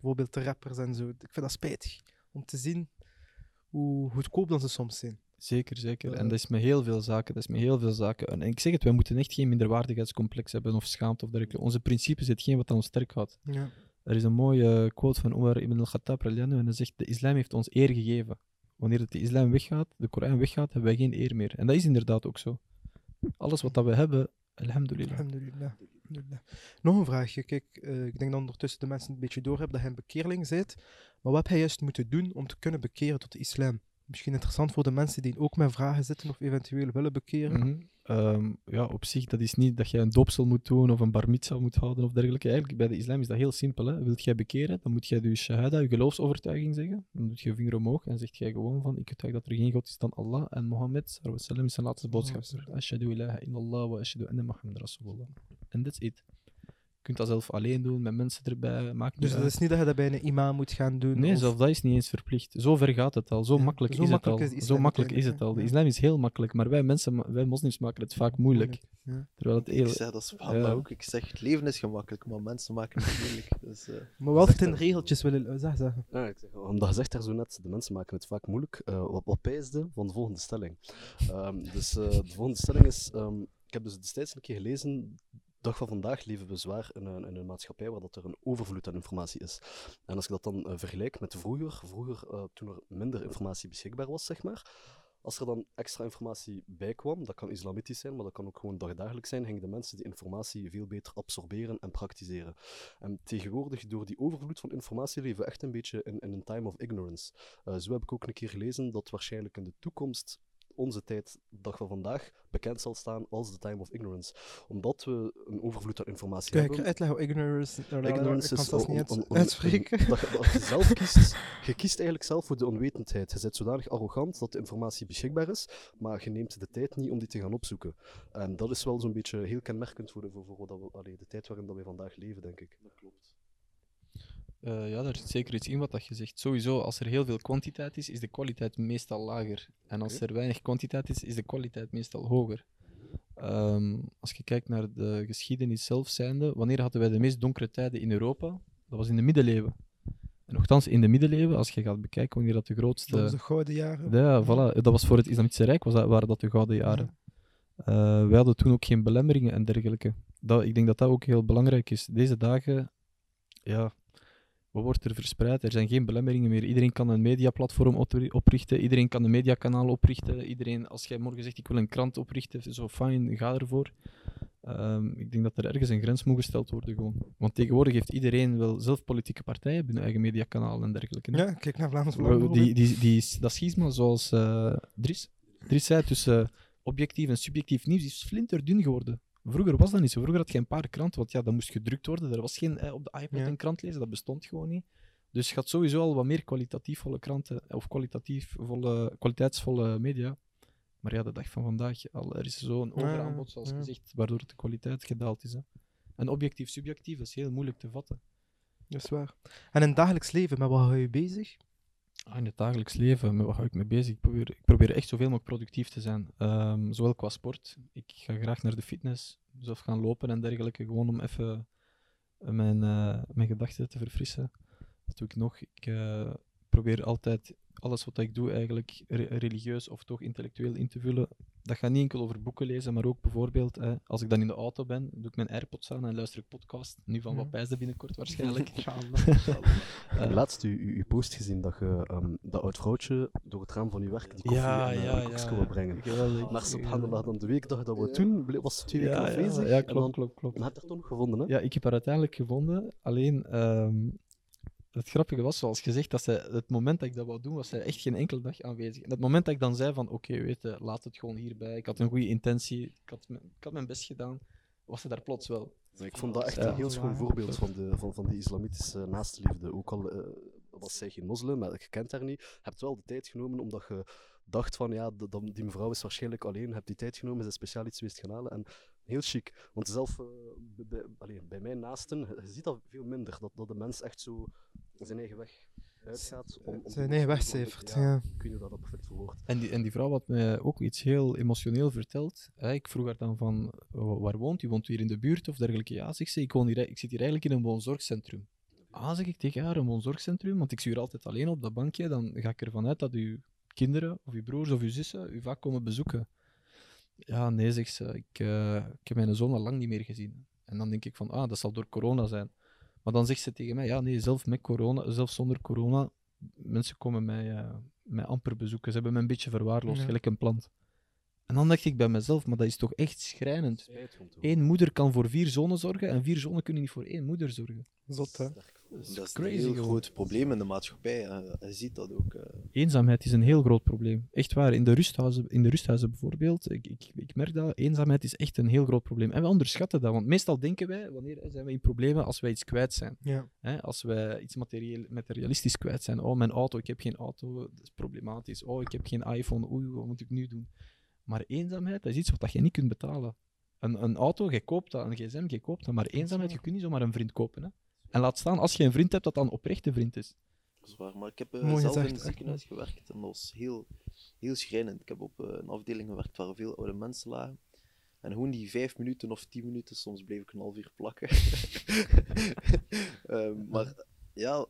bijvoorbeeld de rappers en zo. Ik vind dat spijtig om te zien hoe goedkoop dan ze soms zijn. Zeker, zeker. Eh. En dat is met heel veel zaken. Dat is met heel veel zaken. En ik zeg het, wij moeten echt geen minderwaardigheidscomplex hebben of schaamte of dergelijke. Onze principes zijn hetgeen wat ons sterk houdt. Ja. Er is een mooie eh, quote van Omar ibn al-Khattab en hij zegt, de islam heeft ons eer gegeven. Wanneer het de islam weggaat, de Koran weggaat, hebben wij geen eer meer. En dat is inderdaad ook zo. Alles wat dat we hebben, alhamdulillah. Alhamdulillah. Alhamdulillah. Nog een vraagje. Kijk, eh, ik denk dat ondertussen de mensen een beetje door hebben dat hij een bekeerling bent. Maar wat heb hij juist moeten doen om te kunnen bekeren tot de islam? Misschien interessant voor de mensen die ook met vragen zitten of eventueel willen bekeren. Mhm. Ehm, ja, op zich, dat is niet dat je een doopsel moet doen of een bar mitzvah moet houden of dergelijke. Eigenlijk, bij de islam is dat heel simpel. Hè. Wilt jij bekeren, dan moet jij je shahada, je geloofsovertuiging zeggen. Dan doet je vinger omhoog en zegt jij gewoon van, ik getuig dat er geen God is dan Allah en Mohammed sallallahu alaihi wasallam, is zijn laatste boodschap. Ashadu ilaha illallah wa ashadu anna Muhammad rasulullah. En that's it. Je kunt dat zelf alleen doen, met mensen erbij, maakt Dus dat uit. is niet dat je dat bij een imam moet gaan doen. Nee, of- zelfs dat is niet eens verplicht. Zo ver gaat het al. Zo Ja, makkelijk zo is makkelijk het is al. de zo islam makkelijk is het al. De islam is heel makkelijk, maar wij, mensen, wij moslims maken het vaak moeilijk. Ja. Terwijl het Ik heel... zeg dat is Ja. ook. Ik zeg, het leven is gemakkelijk, maar mensen maken het moeilijk. Dus, eh, Maar wel Zegt regeltjes willen zeg, zeggen. Ja, ik zeg, omdat je zegt daar zo net, de mensen maken het vaak moeilijk. eh, wat, wat pijsde van de volgende stelling. Ehm, dus eh, de volgende stelling is, ehm, ik heb dus destijds een keer gelezen, dag van vandaag leven we zwaar in een, in een maatschappij waar dat er een overvloed aan informatie is. En als ik dat dan eh, vergelijk met vroeger, vroeger eh, toen er minder informatie beschikbaar was, zeg maar, als er dan extra informatie bij kwam, dat kan islamitisch zijn, maar dat kan ook gewoon dagdagelijks zijn, gingen de mensen die informatie veel beter absorberen en praktiseren. En tegenwoordig, door die overvloed van informatie, leven we echt een beetje in, in een time of ignorance. Eh, zo heb ik ook een keer gelezen dat waarschijnlijk in de toekomst onze tijd, dag van vandaag, bekend zal staan als de time of ignorance. Omdat we een overvloed aan informatie Kijk, hebben. uitleggen hoe ignorance... Ignorance is om- niet uit- om- om- uitspreken. dat, je- dat je zelf kiest, je kiest eigenlijk zelf voor de onwetendheid. Je bent zodanig arrogant dat de informatie beschikbaar is, maar je neemt de tijd niet om die te gaan opzoeken. En dat is wel zo'n beetje heel kenmerkend voor, de, voor, voor wat we, allee, de tijd waarin dat wij vandaag leven, denk ik. Dat klopt. Eh, ja, daar zit zeker iets in wat dat je zegt. Sowieso, als er heel veel kwantiteit is, is de kwaliteit meestal lager. En als er weinig kwantiteit is, is de kwaliteit meestal hoger. Ehm, als je kijkt naar de geschiedenis zelf zijnde, wanneer hadden wij de meest donkere tijden in Europa? Dat was in de middeleeuwen. En nogthans, in de middeleeuwen, als je gaat bekijken wanneer dat de grootste... Dat was de gouden jaren. Ja, voilà. Dat was voor het Islamitische Rijk, was dat, waren dat de gouden jaren. Eh, wij hadden toen ook geen belemmeringen en dergelijke. Dat, ik denk dat dat ook heel belangrijk is. Deze dagen, ja, wat wordt er verspreid? Er zijn geen belemmeringen meer. Iedereen kan een mediaplatform opri- oprichten, iedereen kan een mediakanaal oprichten. Iedereen, als jij morgen zegt ik wil een krant oprichten, zo fijn, ga ervoor. Ehm, ik denk dat er ergens een grens moet gesteld worden gewoon. Want tegenwoordig heeft iedereen wel zelf politieke partijen, hun eigen mediakanaal en dergelijke. Ja, kijk naar Vlaams Belang. Die, die, die, dat schisma, zoals eh Dries, Dries zei, tussen objectief en subjectief nieuws is flinterdun geworden. Vroeger was dat niet zo. Vroeger had je een paar kranten, want ja, dat moest gedrukt worden. Er was geen eh, op de iPad Ja. een krant lezen, dat bestond gewoon niet. Dus je had sowieso al wat meer kwalitatiefvolle kranten, of kwalitatiefvolle, kwaliteitsvolle media. Maar ja, de dag van vandaag, al, er is zo'n overaanbod, zoals gezegd, waardoor de kwaliteit gedaald is. Hè. En objectief-subjectief, dat is heel moeilijk te vatten. Dat is waar. En in het dagelijks leven, met wat hou je bezig? In het dagelijks leven, met wat hou ik mee bezig? Ik probeer, ik probeer echt zoveel mogelijk productief te zijn. Ehm, zowel qua sport. Ik ga graag naar de fitness, zelf gaan lopen en dergelijke. Gewoon om even eh, mijn, eh, mijn gedachten te verfrissen. Wat doe ik nog? Ik eh, probeer altijd alles wat ik doe eigenlijk re- religieus of toch intellectueel in te vullen. Dat gaat niet enkel over boeken lezen, maar ook bijvoorbeeld eh, als ik dan in de auto ben, doe ik mijn AirPods aan en luister ik podcast. Nu van wat pijsde binnenkort waarschijnlijk. Ik heb Eh, laatst uw, uw uw post gezien dat je ehm, dat oud vrouwtje door het raam van uw werk die koffie ja, en, eh, ja, koekje ja. brengen. Geweldig. Maar subhanallah, dan de week dat, dat we toen, was twee weken Ja, ja, en klopt, dan, klopt, klopt. en heb je toch nog gevonden, hè? Ja, ik heb haar uiteindelijk gevonden. Alleen, ehm, het grappige was, zoals gezegd, dat zij, het moment dat ik dat wou doen, was zij echt geen enkele dag aanwezig. En het moment dat ik dan zei van, oké, weet je, laat het gewoon hierbij. Ik had een goede intentie, ik had, mijn- ik had mijn best gedaan. Was ze daar plots wel. Ik vond dat echt een heel schoon voorbeeld van, de, van, van die islamitische naastliefde. Ook al eh, was zij geen moslim, maar je kent haar niet. Je hebt wel de tijd genomen omdat je dacht van ja, de- die mevrouw is waarschijnlijk alleen. Je hebt die tijd genomen, ze is speciaal iets geweest gaan halen. En heel chic. Want zelf eh, bij, bij, bij mijn naasten, je, je ziet dat veel minder. Dat, dat de mens echt zo zijn eigen weg uitgaat. Om, om Zijn eigen weg cijfert, ja. Ik weet niet hoe dat, dat perfect verwoord. En die, en die vrouw had mij ook iets heel emotioneel verteld. Hè, ik vroeg haar dan van, "Wa- waar woont u? Woont u hier in de buurt of dergelijke? Ja, zegt ze, ik, woon hier, ik zit hier eigenlijk in een woonzorgcentrum. Ah, zeg ik tegen haar, een woonzorgcentrum? Want ik zie u er altijd alleen op dat bankje. Dan ga ik ervan uit dat uw kinderen, of uw broers of uw zussen, u vaak komen bezoeken. Ja, nee, zegt ze. Ik, eh, ik heb mijn zoon al lang niet meer gezien. En dan denk ik van, ah, dat zal door corona zijn. Maar dan zegt ze tegen mij, ja, nee, zelf met corona, zelf zonder corona, mensen komen mij, eh, mij amper bezoeken. Ze hebben me een beetje verwaarloosd, Ja. gelijk een plant. En dan dacht ik bij mezelf, maar dat is toch echt schrijnend. Eén moeder kan voor vier zonen zorgen en vier zonen kunnen niet voor één moeder zorgen. Zot, hè? Dat is Dat is crazy een heel gewoon. groot probleem in de maatschappij. Je ziet dat ook. eh. Eenzaamheid is een heel groot probleem. Echt waar. In de rusthuizen, in de rusthuizen bijvoorbeeld, ik, ik, ik merk dat, eenzaamheid is echt een heel groot probleem. En we onderschatten dat, want meestal denken wij, wanneer zijn wij in problemen als wij iets kwijt zijn. Ja. Hè, als wij iets materieel, materialistisch kwijt zijn. Oh, mijn auto, ik heb geen auto, dat is problematisch. Oh, ik heb geen iPhone, oei, wat moet ik nu doen? Maar eenzaamheid, dat is iets wat je niet kunt betalen. Een, een auto, je koopt dat, een gsm, je koopt dat. Maar eenzaamheid, je kunt niet zomaar een vriend kopen. Hè? En laat staan, als je een vriend hebt, dat dan oprechte vriend is. Dat is waar. Maar ik heb eh, Mooi zelf in het echt, ziekenhuis gewerkt en dat was heel, heel schrijnend. Ik heb op eh, een afdeling gewerkt waar veel oude mensen lagen. En gewoon die vijf minuten of tien minuten, soms bleef ik een half uur plakken. Ehm, maar ja,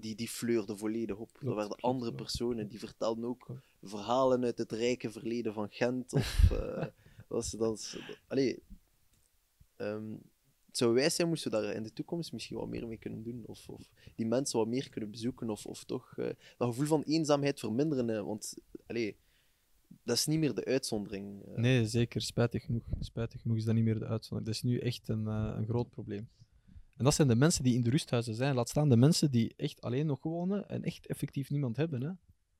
die, die fleurde volledig op. er Klopt, werden andere personen die vertelden ook verhalen uit het rijke verleden van Gent. Of, dat is, dat is, allee, ehm, het zou wijs zijn moesten we daar in de toekomst misschien wat meer mee kunnen doen. Of, of die mensen wat meer kunnen bezoeken. Of, of toch eh, dat gevoel van eenzaamheid verminderen. hè. Want allee, dat is niet meer de uitzondering. eh. Nee, zeker. Spijtig genoeg. Spijtig genoeg is dat niet meer de uitzondering. Dat is nu echt een, een groot probleem. En dat zijn de mensen die in de rusthuizen zijn. Laat staan de mensen die echt alleen nog wonen en echt effectief niemand hebben. Hè.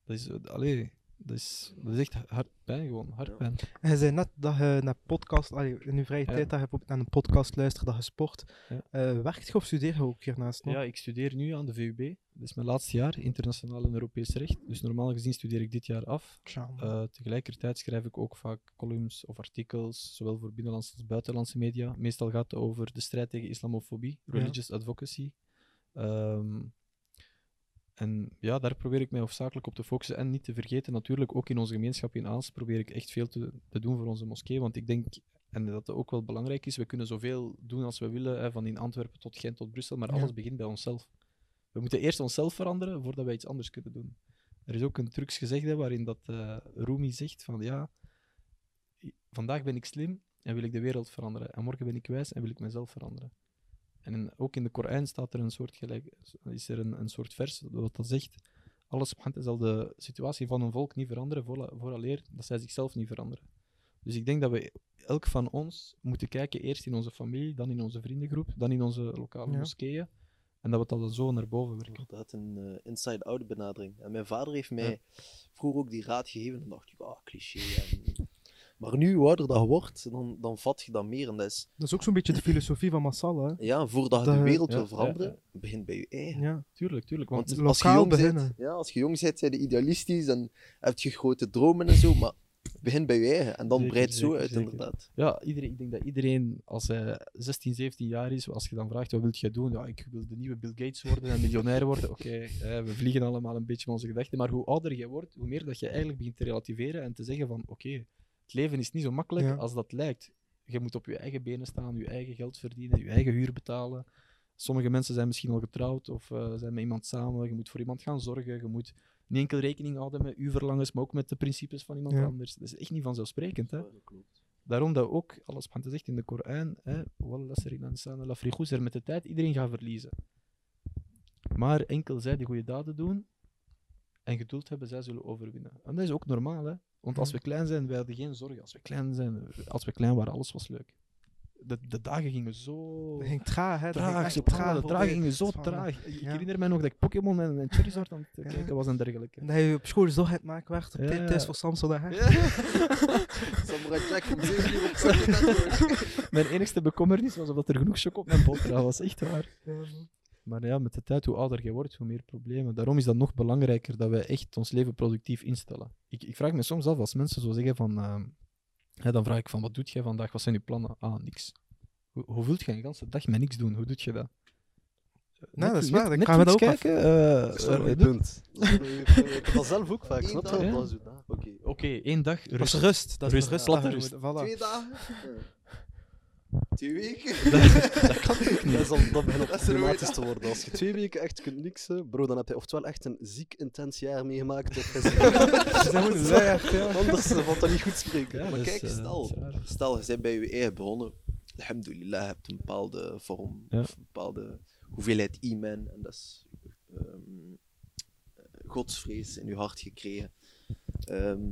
Dat, is, eh, allee, dat, is, dat is echt hartpijn gewoon. Hartpijn. En je zei net dat je naar podcast, allee, in je vrije Ja. tijd dat je op- naar een podcast luistert, dat je sport. Ja. Eh, werkt je of studeer je ook hiernaast nog? Ja, ik studeer nu aan de VUB. Dat is mijn laatste jaar, internationaal en Europees recht. Dus normaal gezien studeer ik dit jaar af. Eh, tegelijkertijd schrijf ik ook vaak columns of artikels, zowel voor binnenlandse als buitenlandse media. Meestal gaat het over de strijd tegen islamofobie, Ja. religious advocacy. Ehm, en ja, daar probeer ik mij hoofdzakelijk op te focussen. En niet te vergeten, natuurlijk, ook in onze gemeenschap in Aals probeer ik echt veel te, te doen voor onze moskee. Want ik denk, en dat dat ook wel belangrijk is, we kunnen zoveel doen als we willen, hè, van in Antwerpen tot Gent tot Brussel, maar Ja. alles begint bij onszelf. We moeten eerst onszelf veranderen voordat wij iets anders kunnen doen. Er is ook een trucs gezegde waarin dat eh Rumi zegt van ja, vandaag ben ik slim en wil ik de wereld veranderen. En morgen ben ik wijs en wil ik mezelf veranderen. En in- ook in de Koran staat er een soort gelijk, is er een, een soort vers wat dat zegt. Allah subhanahu wa ta'ala zal de situatie van een volk niet veranderen vooraleer dat zij zichzelf niet veranderen. Dus ik denk dat we elk van ons moeten kijken, eerst in onze familie, dan in onze vriendengroep, dan in onze lokale Ja. moskeeën. En dat we dat dan zo naar boven werken. Inderdaad, een eh, inside-out benadering. En mijn vader heeft mij Ja. vroeger ook die raad gegeven. En dacht ik, ah, cliché. En Maar nu, hoe ouder dat je wordt, dan, dan vat je dat meer. En dat is, Dat is ook zo'n beetje de filosofie van Massal, hè? ja, voordat je de wereld ja, wil ja, veranderen, begint bij je eigen. Ja. Tuurlijk, tuurlijk. Want, Want als je, lokaal jong bent, beginnen. ja, als je jong bent, zijn je idealistisch en heb je grote dromen en zo, maar begin bij je eigen. En dan Zeker, breidt het zo zeker, uit, zeker. inderdaad. ja, iedereen, ik denk dat iedereen, als hij 16, 17 jaar is, als je dan vraagt wat wil je doen, ja, ik wil de nieuwe Bill Gates worden en miljonair worden. Oké, eh, we vliegen allemaal een beetje van onze gedachten. Maar hoe ouder je wordt, hoe meer dat je eigenlijk begint te relativeren en te zeggen van oké, het leven is niet zo makkelijk Ja. als dat lijkt. Je moet op je eigen benen staan, je eigen geld verdienen, je eigen huur betalen. Sommige mensen zijn misschien al getrouwd of eh, zijn met iemand samen. Je moet voor iemand gaan zorgen. Je moet niet enkel rekening houden met uw verlangens, maar ook met de principes van iemand Ja. anders. Dat is echt niet vanzelfsprekend. Hè? Daarom dat ook, alles wat zegt in de Koran, hè, "Wallah sari lansana la frigoes", er met de tijd iedereen gaat verliezen. Maar enkel zij die goede daden doen en geduld hebben, zij zullen overwinnen. En dat is ook normaal, hè? Want als we klein zijn, wij hadden geen zorgen. Als we klein zijn, als we klein waren, alles was leuk. De, de dagen gingen zo Dat ging traag, hè? Traag. traag de dagen gingen zo Van- traag. Ik Ja. herinner mij nog dat ik Pokémon en, en Charizard aan het Ja. kijken was en dergelijke. En dat je op school zo het maken werd, op Ja. tijd thuis voor Samson, hè? Samurai Jack om 7 uur op zak Mijn enigste bekommernis was of dat er genoeg choco op mijn boterham was. Echt waar. Maar ja, met de tijd, hoe ouder je wordt, hoe meer problemen. Daarom is dat nog belangrijker dat wij echt ons leven productief instellen. Ik, ik vraag me soms af, als mensen zo zeggen van... ehm, hè, dan vraag ik van, wat doet jij vandaag? Wat zijn je plannen? Ah, niks. Hoe, hoe vult je een ganse dag met niks doen? Hoe doe je dat? Nee, dat is Net- waar, ik ga me dat ook kijken? eh, wel een eh, punt. Dat. Ik zelf ook vaak. Snap je? het. Oké. Oké, één dag Dat rust. is rust. Dat is Rust, rust. platte. Twee dagen? Twee weken? dat kan ook niet. Dat, is al, dat begint Dat problematisch te worden. Als je twee weken echt kunt niksen, bro, dan heb je oftewel echt een ziek intens jaar meegemaakt. Of je Ze zijn gewoon. Anders eh, valt dat niet goed spreken. Ja, maar kijk, eh, stel, stel, je bent bij je eigen begonnen. Alhamdulillah, je hebt een bepaalde vorm, Ja. of een bepaalde hoeveelheid iman. En dat is ehm, godsvrees in je hart gekregen. Ehm,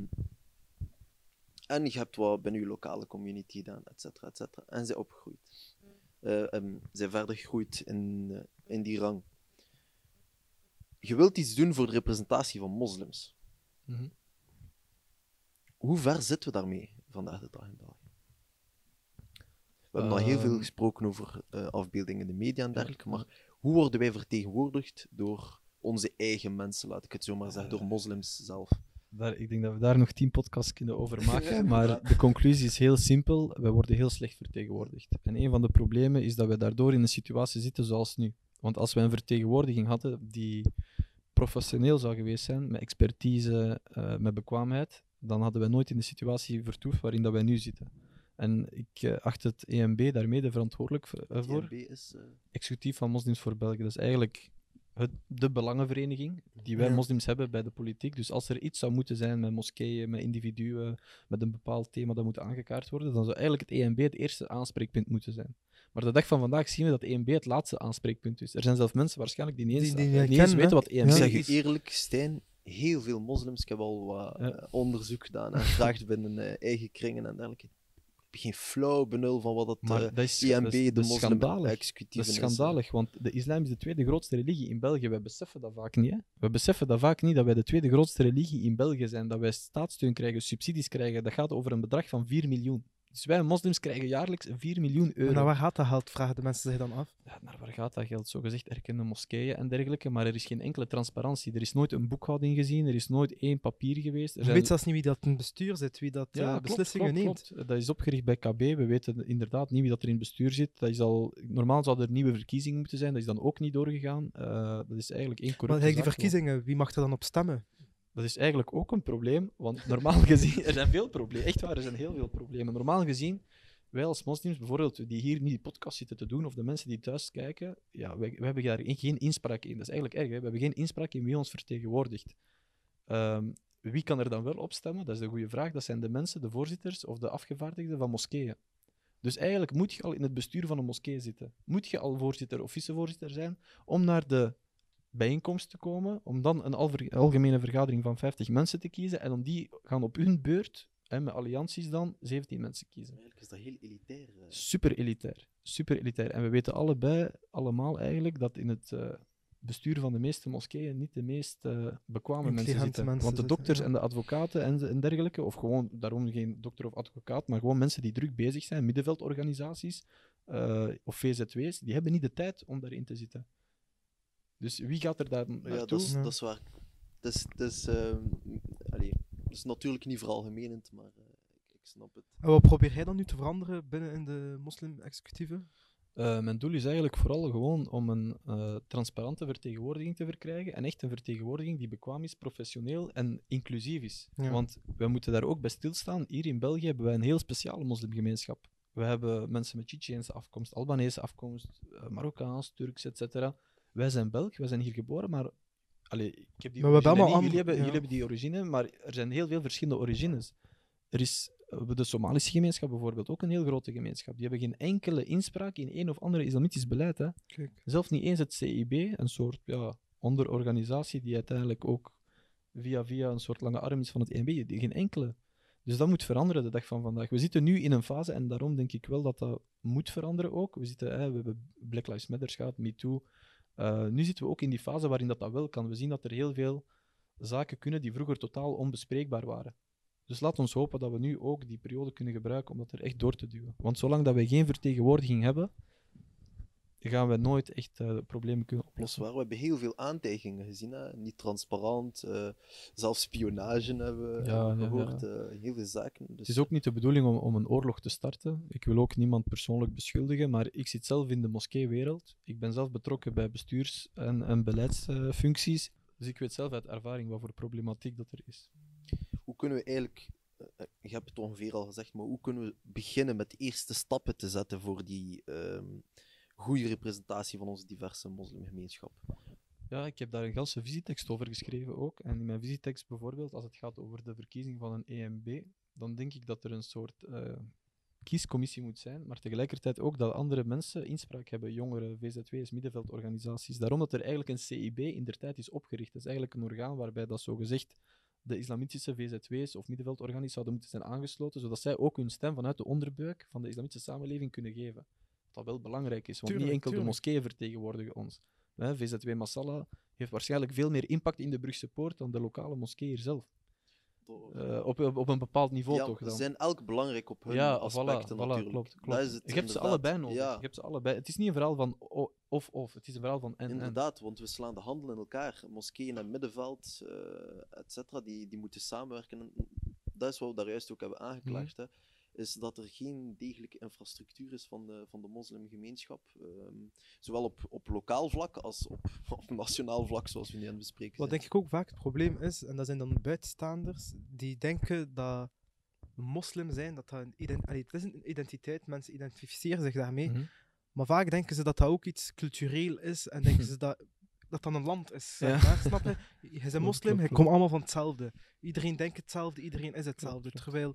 en je hebt wat binnen je lokale community gedaan, et cetera, et cetera. En zij opgegroeid. Eh ehm, zij verder gegroeid in, eh, in die rang. Je wilt iets doen voor de representatie van moslims. Mhm. Hoe ver zitten we daarmee vandaag de dag in België? We hebben al heel veel Ehm. gesproken over eh, afbeeldingen in de media en dergelijke, maar hoe worden wij vertegenwoordigd door onze eigen mensen, laat ik het zo maar zeggen, door moslims zelf? Daar, ik denk dat we daar nog tien podcasts kunnen over maken. maar de conclusie is heel simpel. We worden heel slecht vertegenwoordigd. En een van de problemen is dat we daardoor in een situatie zitten zoals nu. Want als we een vertegenwoordiging hadden die professioneel zou geweest zijn, met expertise, eh, met bekwaamheid, dan hadden we nooit in de situatie vertoefd waarin dat wij nu zitten. En ik eh, acht het EMB daar mede verantwoordelijk eh, voor TNB is... eh, executief van Moslims voor België. Dat is eigenlijk het, de belangenvereniging die wij Ja. moslims hebben bij de politiek. Dus als er iets zou moeten zijn met moskeeën, met individuen, met een bepaald thema dat moet aangekaart worden, dan zou eigenlijk het EMB het eerste aanspreekpunt moeten zijn. Maar de dag van vandaag zien we dat EMB het laatste aanspreekpunt is. Er zijn zelfs mensen waarschijnlijk die niet eens, Die- die niet eens weten wat EMB Ik Ja. zeg is. u eerlijk, Stijn, heel veel moslims, ik heb al wat Ja. eh, onderzoek gedaan en gevraagd binnen eh, eigen kringen en dergelijke. Geen flauw benul van wat dat Maar eh, dat is, IMB, dat is- de dat is Dat is schandalig, want de islam is de tweede grootste religie in België. We beseffen dat vaak niet. Hè? We beseffen dat vaak niet dat wij de tweede grootste religie in België zijn. Dat wij staatssteun krijgen, subsidies krijgen. Dat gaat over een bedrag van 4 miljoen. Dus wij moslims krijgen jaarlijks 4 miljoen euro. Maar naar waar gaat dat geld, vragen de mensen zich dan af. Ja, naar waar gaat dat geld? Zo gezegd erkende moskeeën en dergelijke, maar er is geen enkele transparantie. Er is nooit een boekhouding gezien, er is nooit één papier geweest. Er Je zijn- weet zelfs niet wie dat in het bestuur zit, wie dat eh, ja, beslissingen klopt, neemt. klopt. Dat is opgericht bij KB. We weten inderdaad niet wie dat er in het bestuur zit. Dat is al, normaal zou er nieuwe verkiezingen moeten zijn. Dat is dan ook niet doorgegaan. Eh, dat is eigenlijk één Maar corrupte eigenlijk die verkiezingen, wie mag er dan op stemmen? Dat is eigenlijk ook een probleem, want normaal gezien, er zijn veel problemen. Echt waar, er zijn heel veel problemen. Normaal gezien, wij als moslims, bijvoorbeeld, die hier niet die podcast zitten te doen, of de mensen die thuis kijken, ja, wij, hebben daar geen- inspraak in. Dat is eigenlijk erg, hè? we hebben geen inspraak in wie ons vertegenwoordigt. Ehm, wie kan er dan wel op stemmen? Dat is de goede vraag. Dat zijn de mensen, de voorzitters of de afgevaardigden van moskeeën. Dus eigenlijk moet je al in het bestuur van een moskee zitten. Moet je al voorzitter of vicevoorzitter zijn om naar de bijeenkomst te komen, om dan een algemene vergadering van 50 mensen te kiezen en om die gaan op hun beurt, hè, met allianties dan, 17 mensen kiezen. Eigenlijk is dat heel elitair. eh. Super elitair. Super elitair. En we weten allebei, allemaal eigenlijk, dat in het, eh, bestuur van de meeste moskeeën niet de meest eh, bekwame mensen Intelligente zitten. mensen Want de zitten, dokters ja. en de advocaten en, en dergelijke, of gewoon daarom geen dokter of advocaat, maar gewoon mensen die druk bezig zijn, middenveldorganisaties eh, of VZW's, die hebben niet de tijd om daarin te zitten. Dus wie gaat er daar Ja, naartoe? dat is, Ja. dat is waar. Het is, het is, ehm, allee, het is natuurlijk niet veralgemenend, maar eh, ik, ik snap het. En wat probeer jij dan nu te veranderen binnen in de moslim-executieve? Eh, mijn doel is eigenlijk vooral gewoon om een eh, transparante vertegenwoordiging te verkrijgen. En echt een vertegenwoordiging die bekwaam is, professioneel en inclusief is. Ja. Want we moeten daar ook bij stilstaan. Hier in België hebben wij een heel speciale moslimgemeenschap. We hebben mensen met Tsjetsjeense afkomst, Albanese afkomst, eh, Marokkaans, Turks, etc. Wij zijn Belg, wij zijn hier geboren, maar. Allee, ik heb die Maar we hebben allemaal. Jullie, andere- hebben, ja. jullie hebben die origine, maar er zijn heel veel verschillende origines. Er is eh, de Somalische gemeenschap bijvoorbeeld ook een heel grote gemeenschap. Die hebben geen enkele inspraak in een of ander islamitisch beleid. Hè. Kijk. Zelfs niet eens het CIB, een soort ja, onderorganisatie die uiteindelijk ook via via een soort lange arm is van het. Die- Geen enkele. Dus dat moet veranderen de dag van vandaag. We zitten nu in een fase, en daarom denk ik wel dat dat moet veranderen ook. We, zitten, hè, we hebben Black Lives Matter gehad, MeToo. Eh nu zitten we ook in die fase waarin dat, dat wel kan. We zien dat er heel veel zaken kunnen die vroeger totaal onbespreekbaar waren. Dus laat ons hopen dat we nu ook die periode kunnen gebruiken om dat er echt door te duwen. Want zolang dat wij geen vertegenwoordiging hebben, gaan we nooit echt eh, problemen kunnen oplossen. waar, we hebben heel veel aantijgingen gezien. Hè? Niet transparant, eh, zelfs spionage hebben we Ja, ja, gehoord. eh, heel veel zaken. Dus, Het is ook niet de bedoeling om, om een oorlog te starten. Ik wil ook niemand persoonlijk beschuldigen, maar ik zit zelf in de moskeewereld. Ik ben zelf betrokken bij bestuurs- en, en beleidsfuncties. dus ik weet zelf uit ervaring wat voor problematiek dat er is. Hoe kunnen we eigenlijk, je hebt het ongeveer al gezegd, maar hoe kunnen we beginnen met eerste stappen te zetten voor die ehm goede representatie van onze diverse moslimgemeenschap? Ja, ik heb daar een ganse visietekst over geschreven ook. En in mijn visietekst bijvoorbeeld, als het gaat over de verkiezing van een EMB, dan denk ik dat er een soort eh, kiescommissie moet zijn, maar tegelijkertijd ook dat andere mensen inspraak hebben, jongeren, VZW's, middenveldorganisaties. Daarom dat er eigenlijk een CIB in der tijd is opgericht. Dat is eigenlijk een orgaan waarbij dat zogezegd de islamitische VZW's of middenveldorganisaties zouden moeten zijn aangesloten, zodat zij ook hun stem vanuit de onderbuik van de islamitische samenleving kunnen geven. Wel belangrijk is, want Tuurlijk, niet enkel tuurlijk. de moskeeën vertegenwoordigen ons. Hè, VZW Massala heeft waarschijnlijk veel meer impact in de Brugse Poort dan de lokale moskee hier zelf. Eh, op, op, op een bepaald niveau ja, toch ze zijn elk belangrijk op hun ja, aspecten voilà, voilà, natuurlijk. klopt, Dat klopt. is het je hebt ze allebei nodig. Ja, Je hebt ze allebei. Het is niet een verhaal van of-of, het is een verhaal van en-en. inderdaad, want we slaan de handel in elkaar. Moskeeën en middenveld, eh et cetera, die, die moeten samenwerken. En dat is wat we daar juist ook hebben aangeklaagd. Mhm. Hè, is dat er geen degelijke infrastructuur is van de, van de moslimgemeenschap. ehm, zowel op, op lokaal vlak als op, op nationaal vlak, zoals we nu aan het bespreken Wat zijn. denk ik ook vaak het probleem is, en dat zijn dan buitenstaanders, die denken dat moslim zijn, dat dat een, ident allee, het is een identiteit, mensen identificeren zich daarmee, Mhm. maar vaak denken ze dat dat ook iets cultureel is en denken ze dat dat dan een land is. Ja. maar, snap je? Je bent Klopt, moslim, je komt allemaal van hetzelfde. Iedereen denkt hetzelfde, iedereen is hetzelfde. klopt. Terwijl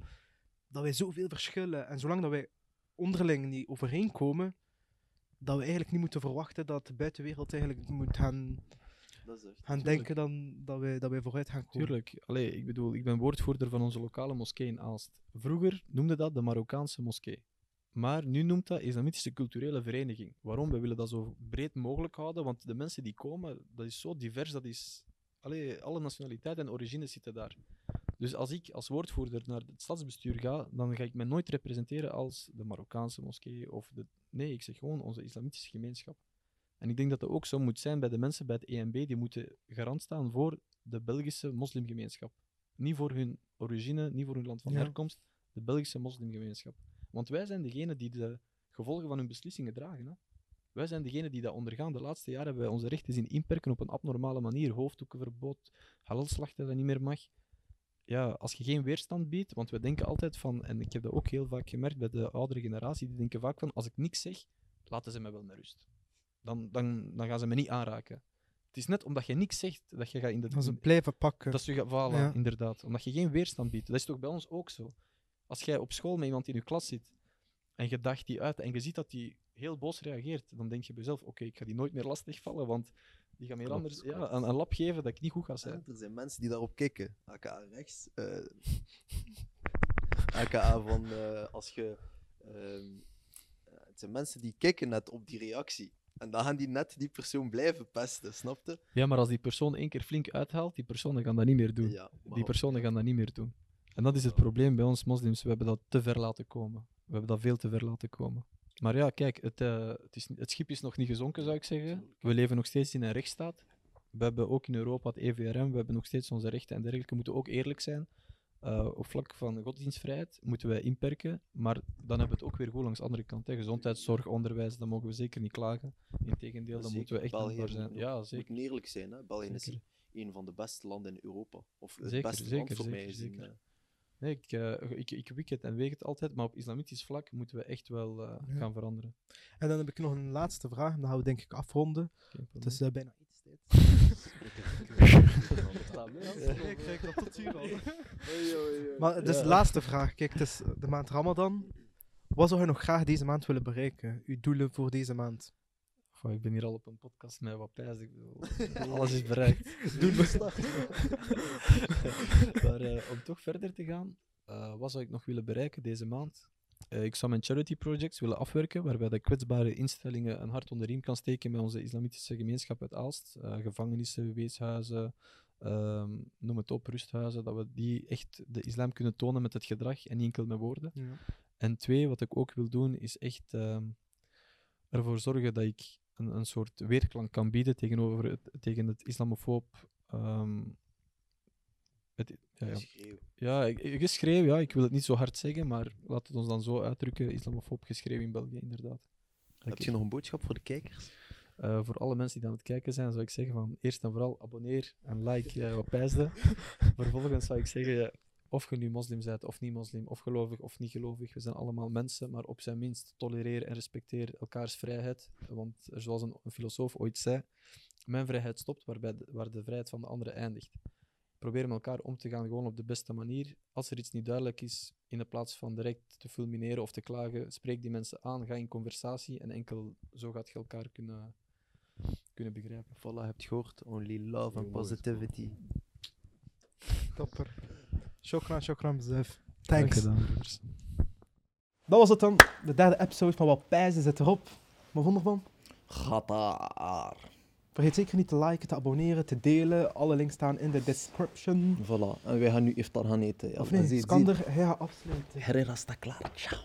dat wij zoveel verschillen en zolang dat wij onderling niet overeenkomen, dat we eigenlijk niet moeten verwachten dat de buitenwereld eigenlijk moet gaan, Dat is echt. gaan Tuurlijk. denken dan dat wij, dat wij vooruit gaan komen. Tuurlijk. Allee, ik bedoel, ik ben woordvoerder van onze lokale moskee in Aalst. Vroeger noemde dat de Marokkaanse moskee. Maar nu noemt dat Islamitische Culturele Vereniging. Waarom? We willen dat zo breed mogelijk houden, want de mensen die komen, dat is zo divers, dat is... Allee, alle nationaliteiten en origines zitten daar. Dus als ik als woordvoerder naar het stadsbestuur ga, dan ga ik me nooit representeren als de Marokkaanse moskee of de... Nee, ik zeg gewoon onze islamitische gemeenschap. En ik denk dat dat ook zo moet zijn bij de mensen bij het EMB, die moeten garant staan voor de Belgische moslimgemeenschap. Niet voor hun origine, niet voor hun land van Ja. herkomst, de Belgische moslimgemeenschap. Want wij zijn degene die de gevolgen van hun beslissingen dragen. Hè? Wij zijn degene die dat ondergaan. De laatste jaren hebben wij onze rechten zien inperken op een abnormale manier. Hoofddoekenverbod, halalslachten dat niet meer mag. Ja, als je geen weerstand biedt, want we denken altijd van, en ik heb dat ook heel vaak gemerkt bij de oudere generatie, die denken vaak van, als ik niks zeg, laten ze mij wel met rust. Dan, dan, dan gaan ze me niet aanraken. Het is net omdat je niks zegt, dat je gaat in de... Dat ze blijven pakken. dat je, voilà, Ja. inderdaad. Omdat je geen weerstand biedt. Dat is toch bij ons ook zo. Als jij op school met iemand in je klas zit en je daagt die uit en je ziet dat die heel boos reageert, dan denk je bij jezelf, oké, ik ga die nooit meer lastigvallen, want die gaat me heel Klopt, anders ja, een, een lap geven dat ik niet goed ga zijn. Ja, er zijn mensen die daarop kikken. AKA rechts. eh, AKA van eh, als je. ehm, eh, het zijn mensen die kikken net op die reactie. En dan gaan die net die persoon blijven pesten, snapte? Ja, maar als die persoon één keer flink uithaalt, die personen gaan dat niet meer doen. Ja, Die personen gaan dat niet meer doen. En dat is het probleem bij ons moslims. We hebben dat te ver laten komen. We hebben dat veel te ver laten komen. Maar ja, kijk, het, eh, het, is, het schip is nog niet gezonken, zou ik zeggen. We leven nog steeds in een rechtsstaat. We hebben ook in Europa het EVRM, we hebben nog steeds onze rechten en dergelijke. We moeten ook eerlijk zijn. Uh, op vlak van godsdienstvrijheid moeten wij inperken, maar dan hebben we het ook weer goed langs de andere kant. Hè. Gezondheidszorg, onderwijs, dat mogen we zeker niet klagen. Integendeel, Zeker, moeten we echt dankbaar zijn. moet- Ja, zeker. moeten eerlijk zijn, hè? België is een van de beste landen in Europa. Of het Zeker, beste zeker, land voor zeker, mij zeker. Nee, ik, eh, ik, ik wik het en weeg het altijd, maar op islamitisch vlak moeten we echt wel eh, Ja. gaan veranderen. En dan heb ik nog een laatste vraag, en dan gaan we denk ik afronden. Het is eh, bijna iets tijd. Ik krijg dat tot hier al. Maar het is de laatste vraag. Kijk, het is de maand Ramadan. Wat zou je nog graag deze maand willen bereiken? Uw doelen voor deze maand? Goh, ik ben hier al op een podcast met wat pijs. Ik bedoel, Alles is bereikt. Doen we maar eh, om toch verder te gaan, eh, wat zou ik nog willen bereiken deze maand? Eh, ik zou mijn charity projects willen afwerken, waarbij de kwetsbare instellingen een hart onder de riem kan steken met onze islamitische gemeenschap uit Aalst. Gevangenissen, weeshuizen, ehm, noem het op, rusthuizen. Dat we die echt de islam kunnen tonen met het gedrag en niet enkel met woorden. Ja. En twee, wat ik ook wil doen, is echt ehm, ervoor zorgen dat ik een, een soort weerklank kan bieden tegenover het, tegen het islamofoob. ehm, het, ja, ja. Ja, ik- geschreeuw, ja, ik wil het niet zo hard zeggen, maar laat het ons dan zo uitdrukken: islamofoob geschreeuw in België, inderdaad. Heb je nog een boodschap voor de kijkers? Eh, voor alle mensen die aan het kijken zijn, zou ik zeggen van eerst en vooral abonneer en like ja, wat pijsde. Vervolgens zou ik zeggen, of je nu moslim bent of niet moslim, of gelovig of niet gelovig, we zijn allemaal mensen, maar op zijn minst tolereer en respecteer elkaars vrijheid. Want er, zoals een, een filosoof ooit zei, mijn vrijheid stopt waarbij de, waar de vrijheid van de andere eindigt. Probeer met elkaar om te gaan gewoon op de beste manier. Als er iets niet duidelijk is, in de plaats van direct te fulmineren of te klagen, spreek die mensen aan, ga in conversatie en enkel zo gaat je elkaar kunnen, kunnen begrijpen. Voilà, hebt gehoord. Only love and positivity. Topper. Shokran, shokran bezef. Thanks. Dat was het dan. De derde episode van Wat Pijzen zit erop. Maar vond ervan? Gataar. Vergeet zeker niet te liken, te abonneren, te delen. Alle links staan in de description. Voilà, en wij gaan nu iftar gaan eten. Ja, Of nee, Skander, hij gaat afsluiten. Herrera staat klaar. Ciao.